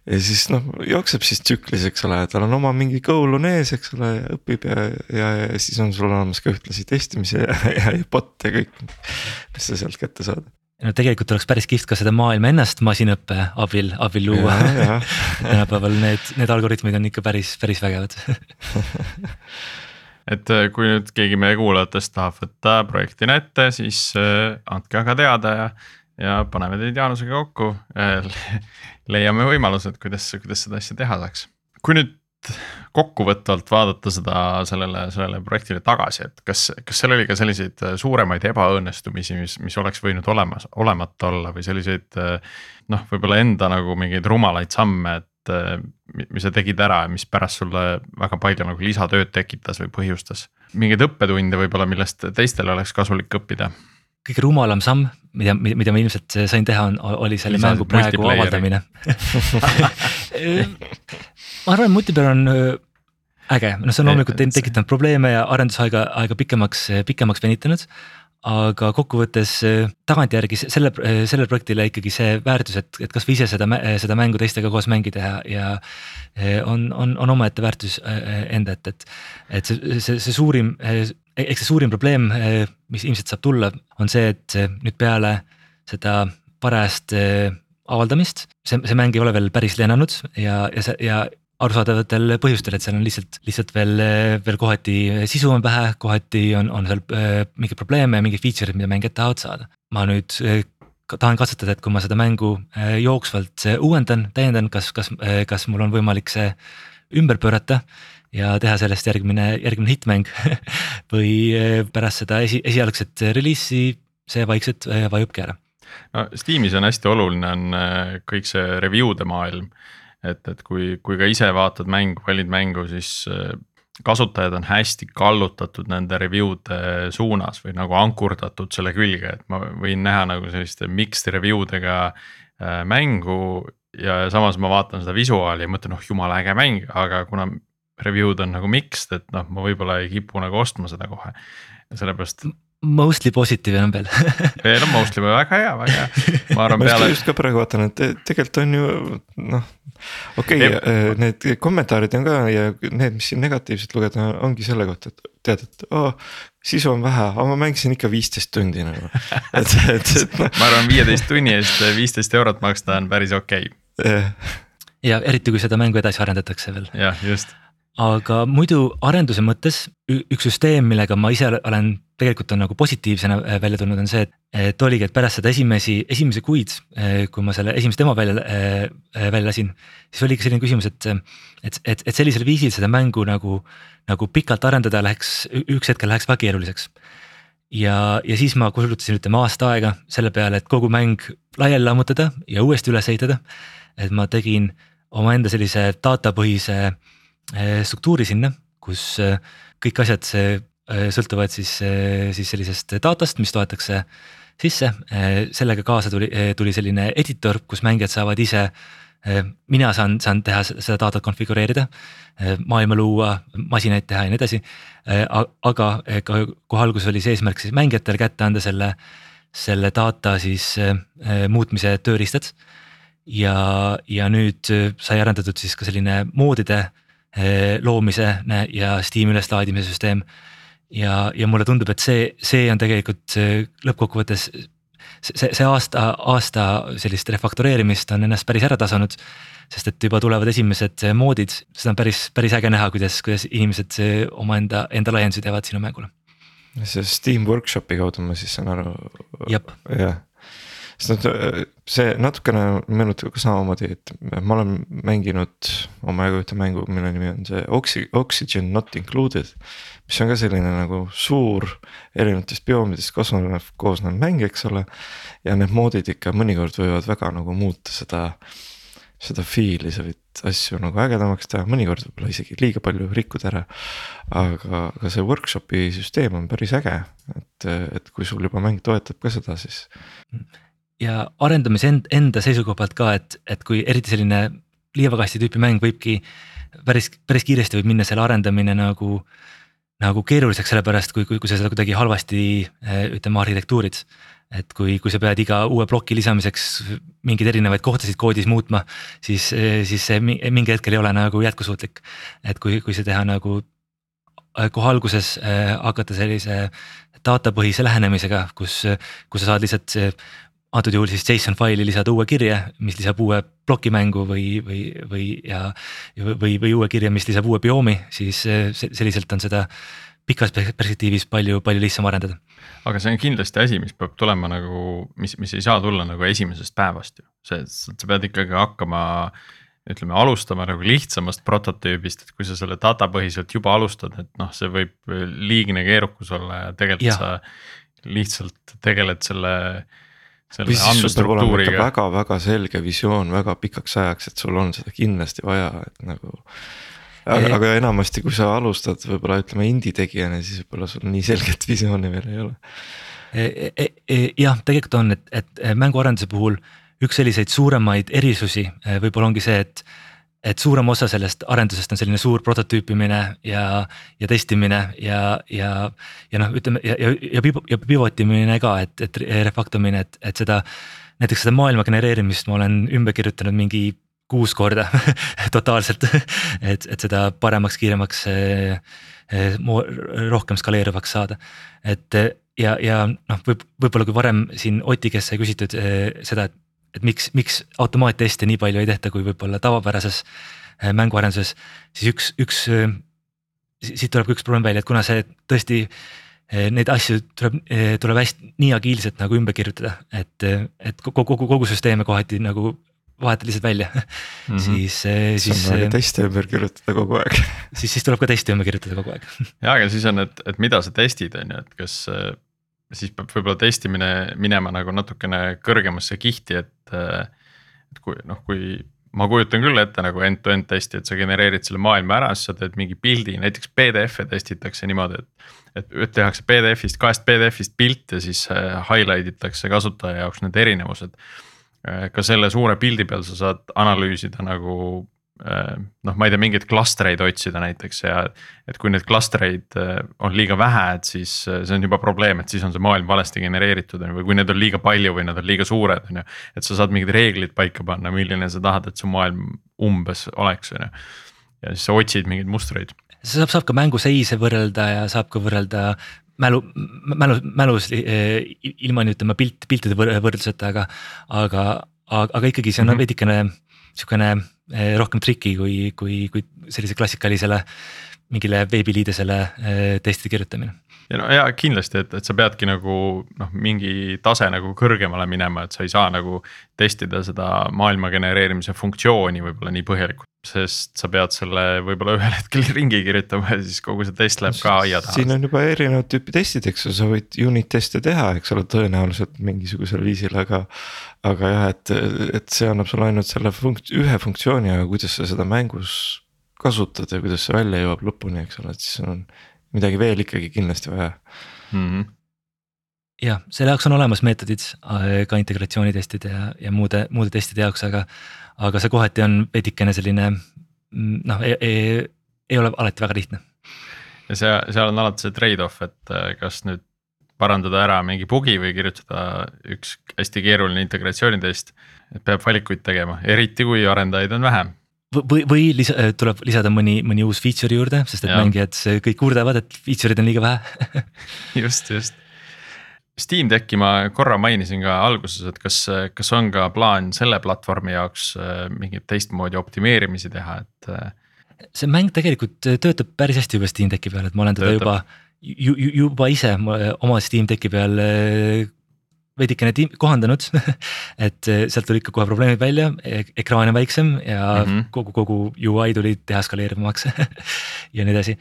[SPEAKER 2] ja siis noh, jookseb siis tsüklis, eks ole, tal on oma mingi goal on ees, eks ole, õpib ja, ja, ja siis on sul olemas ka ühtlasi testimise ja, ja, ja bot ja kõik, mis sa sealt kätte saad
[SPEAKER 3] no tegelikult oleks päris kihvt ka seda maailma ennast masinõppe abil, abil luua. tänapäeval need, need algoritmid on ikka päris, päris vägevad
[SPEAKER 1] et äh, kui nüüd keegi meie kuulajatest tahab võtta projektina ette, siis äh, andke aga teada ja, ja paneme teid Jaanusega kokku. leiame võimalused, kuidas, kuidas seda asja teha saaks. kui nüüd kokkuvõtvalt vaadata seda sellele, sellele projektile tagasi, et kas, kas seal oli ka selliseid äh, suuremaid ebaõnnestumisi, mis, mis oleks võinud olemas, olemata olla või selliseid noh, võib-olla enda nagu mingeid rumalaid samme, et äh, mis sa tegid ära ja mis pärast sulle väga palju nagu lisatööd tekitas või põhjustas. mingeid õppetunde võib-olla, millest teistel oleks kasulik õppida?
[SPEAKER 3] Kõige rumalam samm, mida, mida ma ilmselt sain teha, on, oli selle mängu praegu avaldamine ma arvan, et multiplayer on äge, noh, see on loomulikult tekitanud probleeme ja arendusaega, aega pikemaks, pikemaks venitanud. aga kokkuvõttes tagantjärgi selle, sellele projektile ikkagi see väärtus, et, et kasvõi ise seda, seda mängu teistega koos mängida ja, ja on, on, on omaette väärtus enda, et, et. et see, see, see suurim, eks see suurim probleem, mis ilmselt saab tulla, on see, et nüüd peale seda parajast avaldamist, see, see mäng ei ole veel päris lennanud ja, ja see ja arusaadavatel põhjustel, et seal on lihtsalt, lihtsalt veel, veel kohati sisu on vähe, kohati on, on seal äh, mingeid probleeme ja mingeid feature'id, mida mängijad tahavad saada. ma nüüd äh, tahan katsetada, et kui ma seda mängu äh, jooksvalt uuendan, täiendan, kas, kas, kas mul on võimalik see ümber pöörata ja teha sellest järgmine, järgmine hittmäng või pärast seda esi, esialgset reliisi see vaikselt vajubki ära.
[SPEAKER 1] No Steamis on hästi oluline on kõik see review'de maailm et, et kui, kui ka ise vaatad mängu, valid mängu, siis äh, kasutajad on hästi kallutatud nende review'de suunas või nagu ankurdatud selle külge, et ma võin näha nagu selliste mixed review dega äh, mängu. ja samas ma vaatan seda visuaali ja mõtlen, oh jumala äge mäng, aga kuna review'd on nagu mixed, et noh, ma võib-olla ei kipu nagu ostma seda kohe. sellepärast
[SPEAKER 3] Mostly positiivne on veel
[SPEAKER 1] ei no mostly väga hea, väga hea, ma arvan peale.
[SPEAKER 2] just ka praegu vaatan, et tegelikult on ju noh, okei okay,, äh, need kommentaarid on ka ja need, mis siin negatiivselt lugeda, ongi selle kohta, et tead, et oh, sisu on vähe, aga ma mängisin ikka viisteist tundi nagu.
[SPEAKER 1] et, et, et noh. ma arvan, viieteist tunni eest viisteist eurot maksta on päris okei
[SPEAKER 3] okay.. ja eriti, kui seda mängu edasi arendatakse veel.
[SPEAKER 1] jah, just
[SPEAKER 3] aga muidu arenduse mõttes üks süsteem, millega ma ise olen tegelikult on nagu positiivsena äh, välja tulnud, on see, et et oligi, et pärast seda esimesi, esimesi kuid, kui ma selle esimese demo välja, välja lasin, siis oligi selline küsimus, et, et, et, et sellisel viisil seda mängu nagu, nagu pikalt arendada läheks, üks hetkel läheks väga keeruliseks. ja, ja siis ma kulutasin, ütleme aasta aega selle peale, et kogu mäng laiali lammutada ja uuesti üles ehitada. et ma tegin omaenda sellise datapõhise struktuuri sinna, kus kõik asjad sõltuvad siis, siis sellisest datast, mis toetakse sisse, sellega kaasa tuli, tuli selline editor, kus mängijad saavad ise mina saan, saan teha seda datat konfigureerida, maailma luua, masinaid teha ja nii edasi. aga ka kohe alguses oli see eesmärk siis mängijatele kätte anda selle, selle data siis muutmise tööriistad. ja, ja nüüd sai arendatud siis ka selline moodide loomise ja Steam'i üleslaadimise süsteem ja, ja mulle tundub, et see, see on tegelikult lõppkokkuvõttes see, see aasta, aasta sellist refaktoreerimist on ennast päris ära tasunud. sest et juba tulevad esimesed moodid, seda on päris, päris äge näha, kuidas, kuidas inimesed omaenda, enda laiendusi teevad sinu mängule.
[SPEAKER 2] see Steam Workshopi kaudu ma siis saan aru.
[SPEAKER 3] jah
[SPEAKER 2] sest see natukene meenutab ka samamoodi, et ma olen mänginud omajagu ühte mängu, mille nimi on see Oxy-, Oxygen not included. mis on ka selline nagu suur erinevatest bioomidest koosnev, koosnev mäng, eks ole. ja need moodid ikka mõnikord võivad väga nagu muuta seda, seda feel'i, sa võid asju nagu ägedamaks teha, mõnikord võib-olla isegi liiga palju rikkuda ära. aga, aga see workshop'i süsteem on päris äge, et, et kui sul juba mäng toetab ka seda, siis
[SPEAKER 3] ja arendamise end, enda seisukoha pealt ka, et, et kui eriti selline liivakasti tüüpi mäng võibki päris, päris kiiresti võib minna selle arendamine nagu, nagu keeruliseks, sellepärast kui, kui, kui sa seda kuidagi halvasti ütleme arhitektuurid. et kui, kui sa pead iga uue ploki lisamiseks mingeid erinevaid kohtasid koodis muutma, siis, siis see mingi hetkel ei ole nagu jätkusuutlik. et kui, kui see teha nagu kohe alguses hakata sellise datapõhise lähenemisega, kus, kus sa saad lihtsalt antud juhul siis JSON faili lisada uue kirje, mis lisab uue plokimängu või, või, või ja või, või uue kirje, mis lisab uue bioomi, siis selliselt on seda pikas perspektiivis palju, palju lihtsam arendada.
[SPEAKER 1] aga see on kindlasti asi, mis peab tulema nagu, mis, mis ei saa tulla nagu esimesest päevast ju, see, sa pead ikkagi hakkama ütleme, alustama nagu lihtsamast prototüübist, et kui sa selle datapõhiselt juba alustad, et noh, see võib liigne keerukus olla ja tegelikult ja. sa lihtsalt tegeled selle
[SPEAKER 2] või väga-väga selge visioon väga pikaks ajaks, et sul on seda kindlasti vaja, et nagu. aga, aga enamasti, kui sa alustad võib-olla ütleme indie tegijana, siis võib-olla sul nii selget visiooni veel ei ole.
[SPEAKER 3] E, e, e, jah, tegelikult on, et, et mänguarenduse puhul üks selliseid suuremaid erisusi võib-olla ongi see, et et suurem osa sellest arendusest on selline suur prototüüpimine ja, ja testimine ja, ja, ja noh, ütleme ja, ja, ja, ja pivot imine ka, et, et refactomine, et, et seda. näiteks seda maailma genereerimist ma olen ümber kirjutanud mingi kuus korda totaalselt, et, et seda paremaks, kiiremaks, rohkem skaleeruvaks saada. et ja, ja noh, võib, võib-olla kui varem siin Oti käest sai küsitud seda, et et miks, miks automaatteste nii palju ei tehta, kui võib-olla tavapärases äh, mänguarenduses, siis üks, üks, äh, siit tuleb ka üks probleem välja, et kuna see tõesti äh, neid asju tuleb, tuleb hästi nii agiilselt nagu ümber kirjutada, et, et kogu, kogu, kogu süsteeme kohati nagu vahetad lihtsalt välja mm, -hmm. siis, siis.
[SPEAKER 2] teste ümber kirjutada kogu aeg
[SPEAKER 3] siis, siis tuleb ka teste ümber kirjutada kogu aeg
[SPEAKER 1] ja, aga siis on, et, et mida sa testid, on ju, et kas siis peab võib-olla testimine minema nagu natukene kõrgemasse kihti, et. et kui noh, kui ma kujutan küll ette nagu end-to-end testi, et sa genereerid selle maailma ära, siis sa teed mingi pildi, näiteks PDF-e testitakse niimoodi, et. et, tehakse PDF-ist, kahest PDF-ist pilt ja siis äh, highlight itakse kasutaja jaoks need erinevused. Äh, ka selle suure pildi peal sa saad analüüsida nagu noh, ma ei tea, mingeid klastreid otsida näiteks ja et kui neid klastreid äh, on liiga vähe, et siis äh, see on juba probleem, et siis on see maailm valesti genereeritud on ju, või kui neid on liiga palju või nad on liiga suured, on ju. et sa saad mingid reeglid paika panna, milline sa tahad, et su maailm umbes oleks, on ju. ja siis sa otsid mingeid mustreid.
[SPEAKER 3] saab, saab ka mänguseise võrrelda ja saab ka võrrelda mälu, mälu, mälus ilma nüüd ütleme pilt, piltide võrdluseta, aga, aga, aga ikkagi see on mm -hmm. veidikene sihukene Eh, rohkem triki kui, kui, kui sellise klassikalisele mingile veebiliidesele eh, testi kirjutamine.
[SPEAKER 1] Ja no ja kindlasti, et, et sa peadki nagu noh, mingi tase nagu kõrgemale minema, et sa ei saa nagu testida seda maailma genereerimise funktsiooni võib-olla nii põhjalikult. sest sa pead selle võib-olla ühel hetkel ringi kirjutama ja siis kogu see test läheb ka aia taha.
[SPEAKER 2] siin on juba erinevat tüüpi testid, eks ju, sa võid unit teste teha, eks ole, tõenäoliselt mingisugusel viisil, aga. aga jah, et, et see annab sulle ainult selle funkt-, ühe funktsiooni, aga kuidas sa seda mängus kasutad ja kuidas see välja jõuab lõpuni, eks ole, et siis on midagi veel ikkagi kindlasti vaja mm.
[SPEAKER 3] -hmm. jah, selle jaoks on olemas meetodid ka integratsioonitestide ja, ja muude, muude testide jaoks, aga, aga see kohati on veidikene selline mm, noh, ei ole alati väga lihtne.
[SPEAKER 1] ja see, seal on alati see trade-off, et äh, kas nüüd parandada ära mingi bugi või kirjutada üks hästi keeruline integratsioonitest. et peab valikuid tegema, eriti kui arendajaid on vähem
[SPEAKER 3] või, või lisa, äh, tuleb lisada mõni, mõni uus feature juurde, sest et ja. mängijad kõik kurdavad, et feature'id on liiga vähe
[SPEAKER 1] just, just. Steam Decki ma korra mainisin ka alguses, et kas, kas on ka plaan selle platvormi jaoks äh, mingeid teistmoodi optimeerimisi teha, et. Äh,
[SPEAKER 3] see mäng tegelikult töötab päris hästi juba Steam Decki peal, et ma olen teda töötab. juba ju, ju, juba ise oma Steam Decki peal veidikene kohandanud et eh, sealt tulid ka kohe probleemid välja, ekraan on väiksem ja mm -hmm. kogu, kogu UI tuli teha skaleerivamaks ja nii edasi.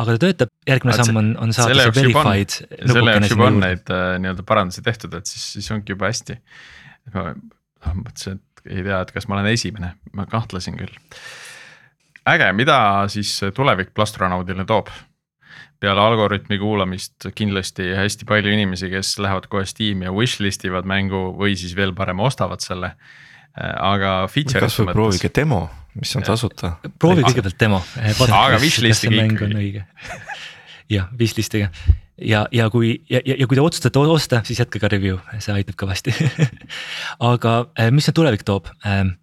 [SPEAKER 3] aga ta töötab, järgmine samm on, on saada see verified.
[SPEAKER 1] selle jaoks juba on neid äh, nii-öelda parandusi tehtud, et siis, siis ongi juba hästi. ma noh, mõtlesin, et ei tea, et kas ma olen esimene, ma kahtlesin küll. äge, mida siis tulevik Plastronaudile toob? Peale Algorütmi kuulamist kindlasti hästi palju inimesi, kes lähevad kohe Steam'i ja wishlist ivad mängu või siis veel parem ostavad selle. aga feature'ite
[SPEAKER 2] mõttes. proovige demo, mis on tasuta.
[SPEAKER 3] proovi kõigepealt demo.
[SPEAKER 1] aga wishlist'iga
[SPEAKER 3] ikkagi. jah, wishlist'iga ja, ja kui ja, ja, ja kui te otsustate osta, siis jätkake review, see aitab kõvasti aga eh, mis see tulevik toob ähm,?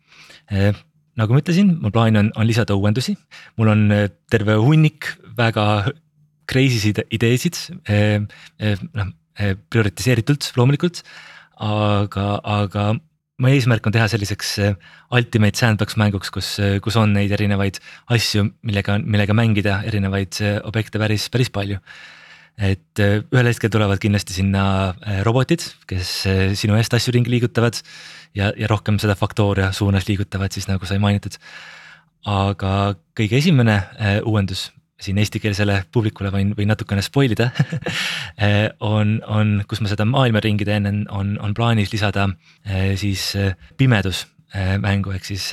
[SPEAKER 3] Äh, nagu ma ütlesin, mul plaan on, on lisada uuendusi, mul on terve hunnik väga crazy sid ideesid eh, eh, noh eh, prioritiseeritult loomulikult. aga, aga mu eesmärk on teha selliseks ultimate sandbox mänguks, kus, kus on neid erinevaid asju, millega, millega mängida, erinevaid objekte päris, päris palju. et ühel hetkel tulevad kindlasti sinna robotid, kes sinu eest asju ringi liigutavad ja, ja rohkem seda Factoria suunas liigutavad siis nagu sai mainitud. aga kõige esimene uuendus, siin eestikeelsele publikule võin, võin natukene spoil ida eh, on, on, kus ma seda maailma ringi teen, on, on plaanis lisada eh, siis eh, pimedus mängu, ehk siis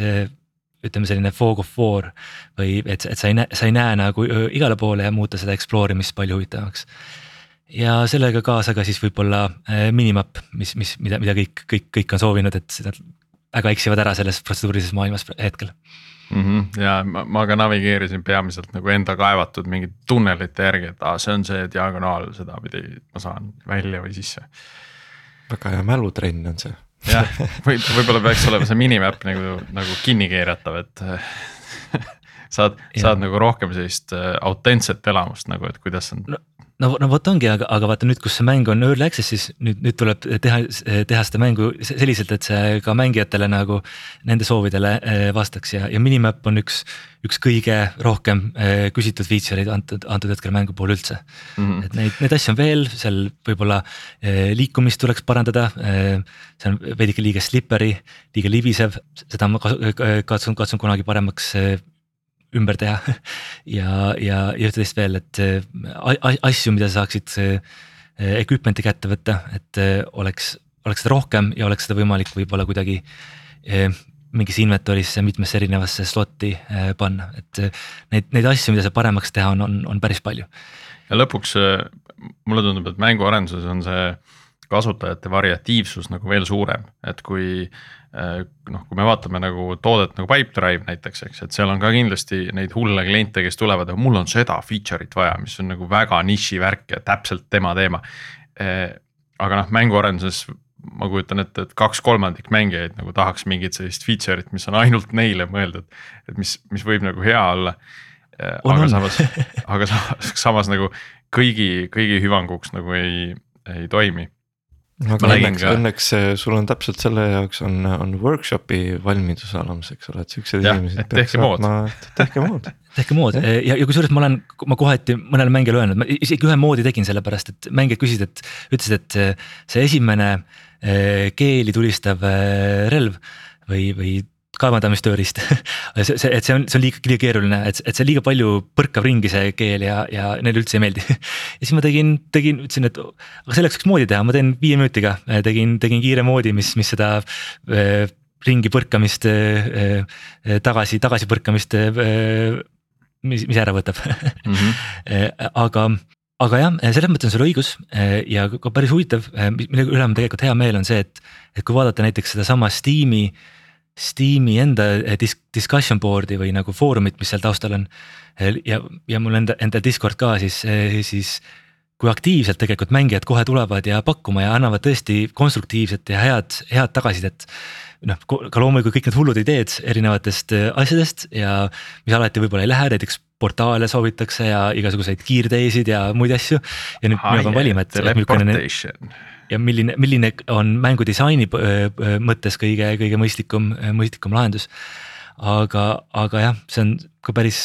[SPEAKER 3] ütleme selline fog of war või et, et sa ei näe, sa ei näe nagu igale poole ja muuta seda explore imist palju huvitavamaks. ja sellega kaasa ka siis võib-olla minimap, mis, mis, mida, mida kõik, kõik, kõik on soovinud, et seda väga eksivad ära selles protseduurilises maailmas hetkel
[SPEAKER 1] mm. -hmm. ja ma, ma ka navigeerisin peamiselt nagu enda kaevatud mingite tunnelite järgi, et aa, see on see diagonaal, sedapidi ma saan välja või sisse.
[SPEAKER 2] väga hea mälutrenn on see.
[SPEAKER 1] jah, või võib-olla peaks olema see minimap nagu, nagu kinni keeratav, et saad, saad nagu rohkem sellist äh, autentset elamust nagu, et kuidas on
[SPEAKER 3] no no, no vot ongi, aga, aga vaata nüüd, kus see mäng on early access, siis nüüd, nüüd tuleb teha, teha seda mängu selliselt, et see ka mängijatele nagu nende soovidele eh, vastaks ja, ja minimap on üks, üks kõige rohkem eh, küsitud feature'id antud, antud hetkel mängu puhul üldse mm. -hmm. et neid, neid asju on veel, seal võib-olla eh, liikumist tuleks parandada, see on veidike liiga slippery, liiga libisev, seda ma katsun, katsun kunagi paremaks ümber teha. Ja, ja, ja üht-teist veel, et äh, asju, mida sa saaksid äh, equipment'i kätte võtta, et äh, oleks, oleks seda rohkem ja oleks seda võimalik võib-olla kuidagi mingisse inventory'sse mitmesse erinevasse slot'i panna, et neid, neid asju, mida saab paremaks teha, on, on, on päris palju.
[SPEAKER 1] ja lõpuks mulle tundub, et mänguarenduses on see kasutajate variatiivsus nagu veel suurem, et kui Äh, noh, kui me vaatame nagu toodet nagu Pipedrive näiteks, eks, et seal on ka kindlasti neid hulle kliente, kes tulevad, aga mul on seda feature'it vaja, mis on nagu väga niši värk ja täpselt tema teema. Äh, aga noh, mänguarenduses ma kujutan ette, et kaks kolmandik mängijaid nagu tahaks mingit sellist feature'it, mis on ainult neile mõeldud, et mis, mis võib nagu hea olla. Äh, aga samas, aga samas, samas nagu kõigi, kõigi hüvanguks nagu ei, ei toimi
[SPEAKER 2] aga õnneks, õnneks sul on täpselt selle jaoks on, on workshop'i valmidus olemas, eks ole, et siuksed inimesed.
[SPEAKER 1] tehke mood.
[SPEAKER 2] tehke mood
[SPEAKER 3] tehke mood ja, ja, ja kusjuures ma olen, ma kohati mõnele mängijale öelnud, ma isegi ühe moodi tegin sellepärast, et mängijad küsisid, et. ütlesid, et see esimene keeli tulistav relv või, või kaevandamistööriist see, see, et see on, see on liiga, liiga keeruline, et, et see liiga palju põrkab ringi see keel ja, ja neile üldse ei meeldi ja siis ma tegin, tegin, ütlesin, et aga selleks võiks moodi teha, ma teen viie minutiga, tegin, tegin kiire moodi, mis, mis seda äh, ringi põrkamist äh,, tagasi, tagasi põrkamist äh, mis, mis ära võtab mm. -hmm. aga aga jah, selles mõttes on sul õigus ja ka päris huvitav, mille üle on tegelikult hea meel, on see, et, et kui vaadata näiteks sedasama Steam'i äh, Steam'i enda eh, dis-, discussion board'i või nagu foorumit, mis seal taustal on. Eh, ja, ja mul enda, enda Discord ka siis, eh, siis kui aktiivselt tegelikult mängijad kohe tulevad ja pakkuma ja annavad tõesti konstruktiivset ja head, head tagasisidet. noh, ka loomulikult kõik need hullud ideed erinevatest asjadest ja mis alati võib-olla ei lähe, näiteks portaale soovitakse ja igasuguseid kiirteisid ja muid asju. ja nüüd mina pean valima, et. Ja milline, milline on mängu disaini mõttes kõige, kõige mõistlikum, mõistlikum lahendus. aga, aga jah, see on ka päris,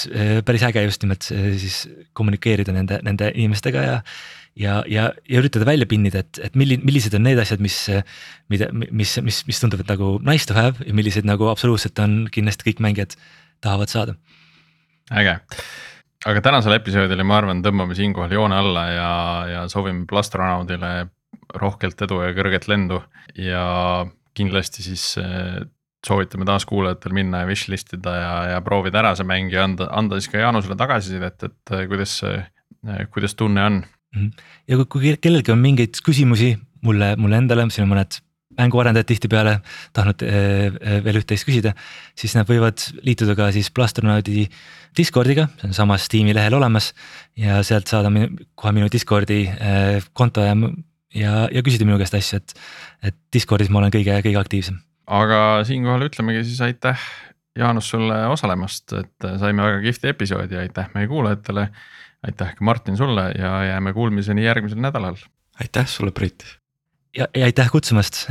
[SPEAKER 3] päris äge just nimelt siis kommunikeerida nende, nende inimestega ja ja, ja, ja üritada välja pinnida, et, et milli-, millised on need asjad, mis, mida, mis, mis, mis tunduvad nagu nice to have ja millised nagu absoluutselt on kindlasti kõik mängijad tahavad saada.
[SPEAKER 1] äge, aga tänasele episoodile ma arvan, tõmbame siinkohal joone alla ja, ja soovime Plastronaudile rohkelt edu ja kõrget lendu ja kindlasti siis eh, soovitame taas kuulajatel minna ja wishlist ida ja, ja proovida ära see mäng ja anda, anda siis ka Jaanusele tagasisidet, et eh, kuidas, eh, kuidas tunne on.
[SPEAKER 3] Mhm. ja kui, kui kellelgi on mingeid küsimusi mulle, mulle endale, siin on mõned mänguarendajad tihtipeale tahtnud veel üht-teist küsida, siis nad võivad liituda ka siis Plastronaudi Discordiga, see on samas tiimi lehel olemas. ja sealt saada minu, kohe minu Discordi konto ja ja, ja küsida minu käest asju, et, et Discordis ma olen kõige, kõige aktiivsem.
[SPEAKER 1] aga siinkohal ütlemegi siis aitäh, Jaanus sulle osalemast, et saime väga kihvti episoodi, aitäh meie kuulajatele. aitäh ka Martin sulle ja jääme kuulmiseni järgmisel nädalal.
[SPEAKER 2] aitäh sulle, Priit.
[SPEAKER 3] ja, ja aitäh kutsumast,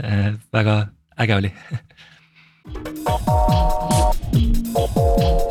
[SPEAKER 3] väga äge oli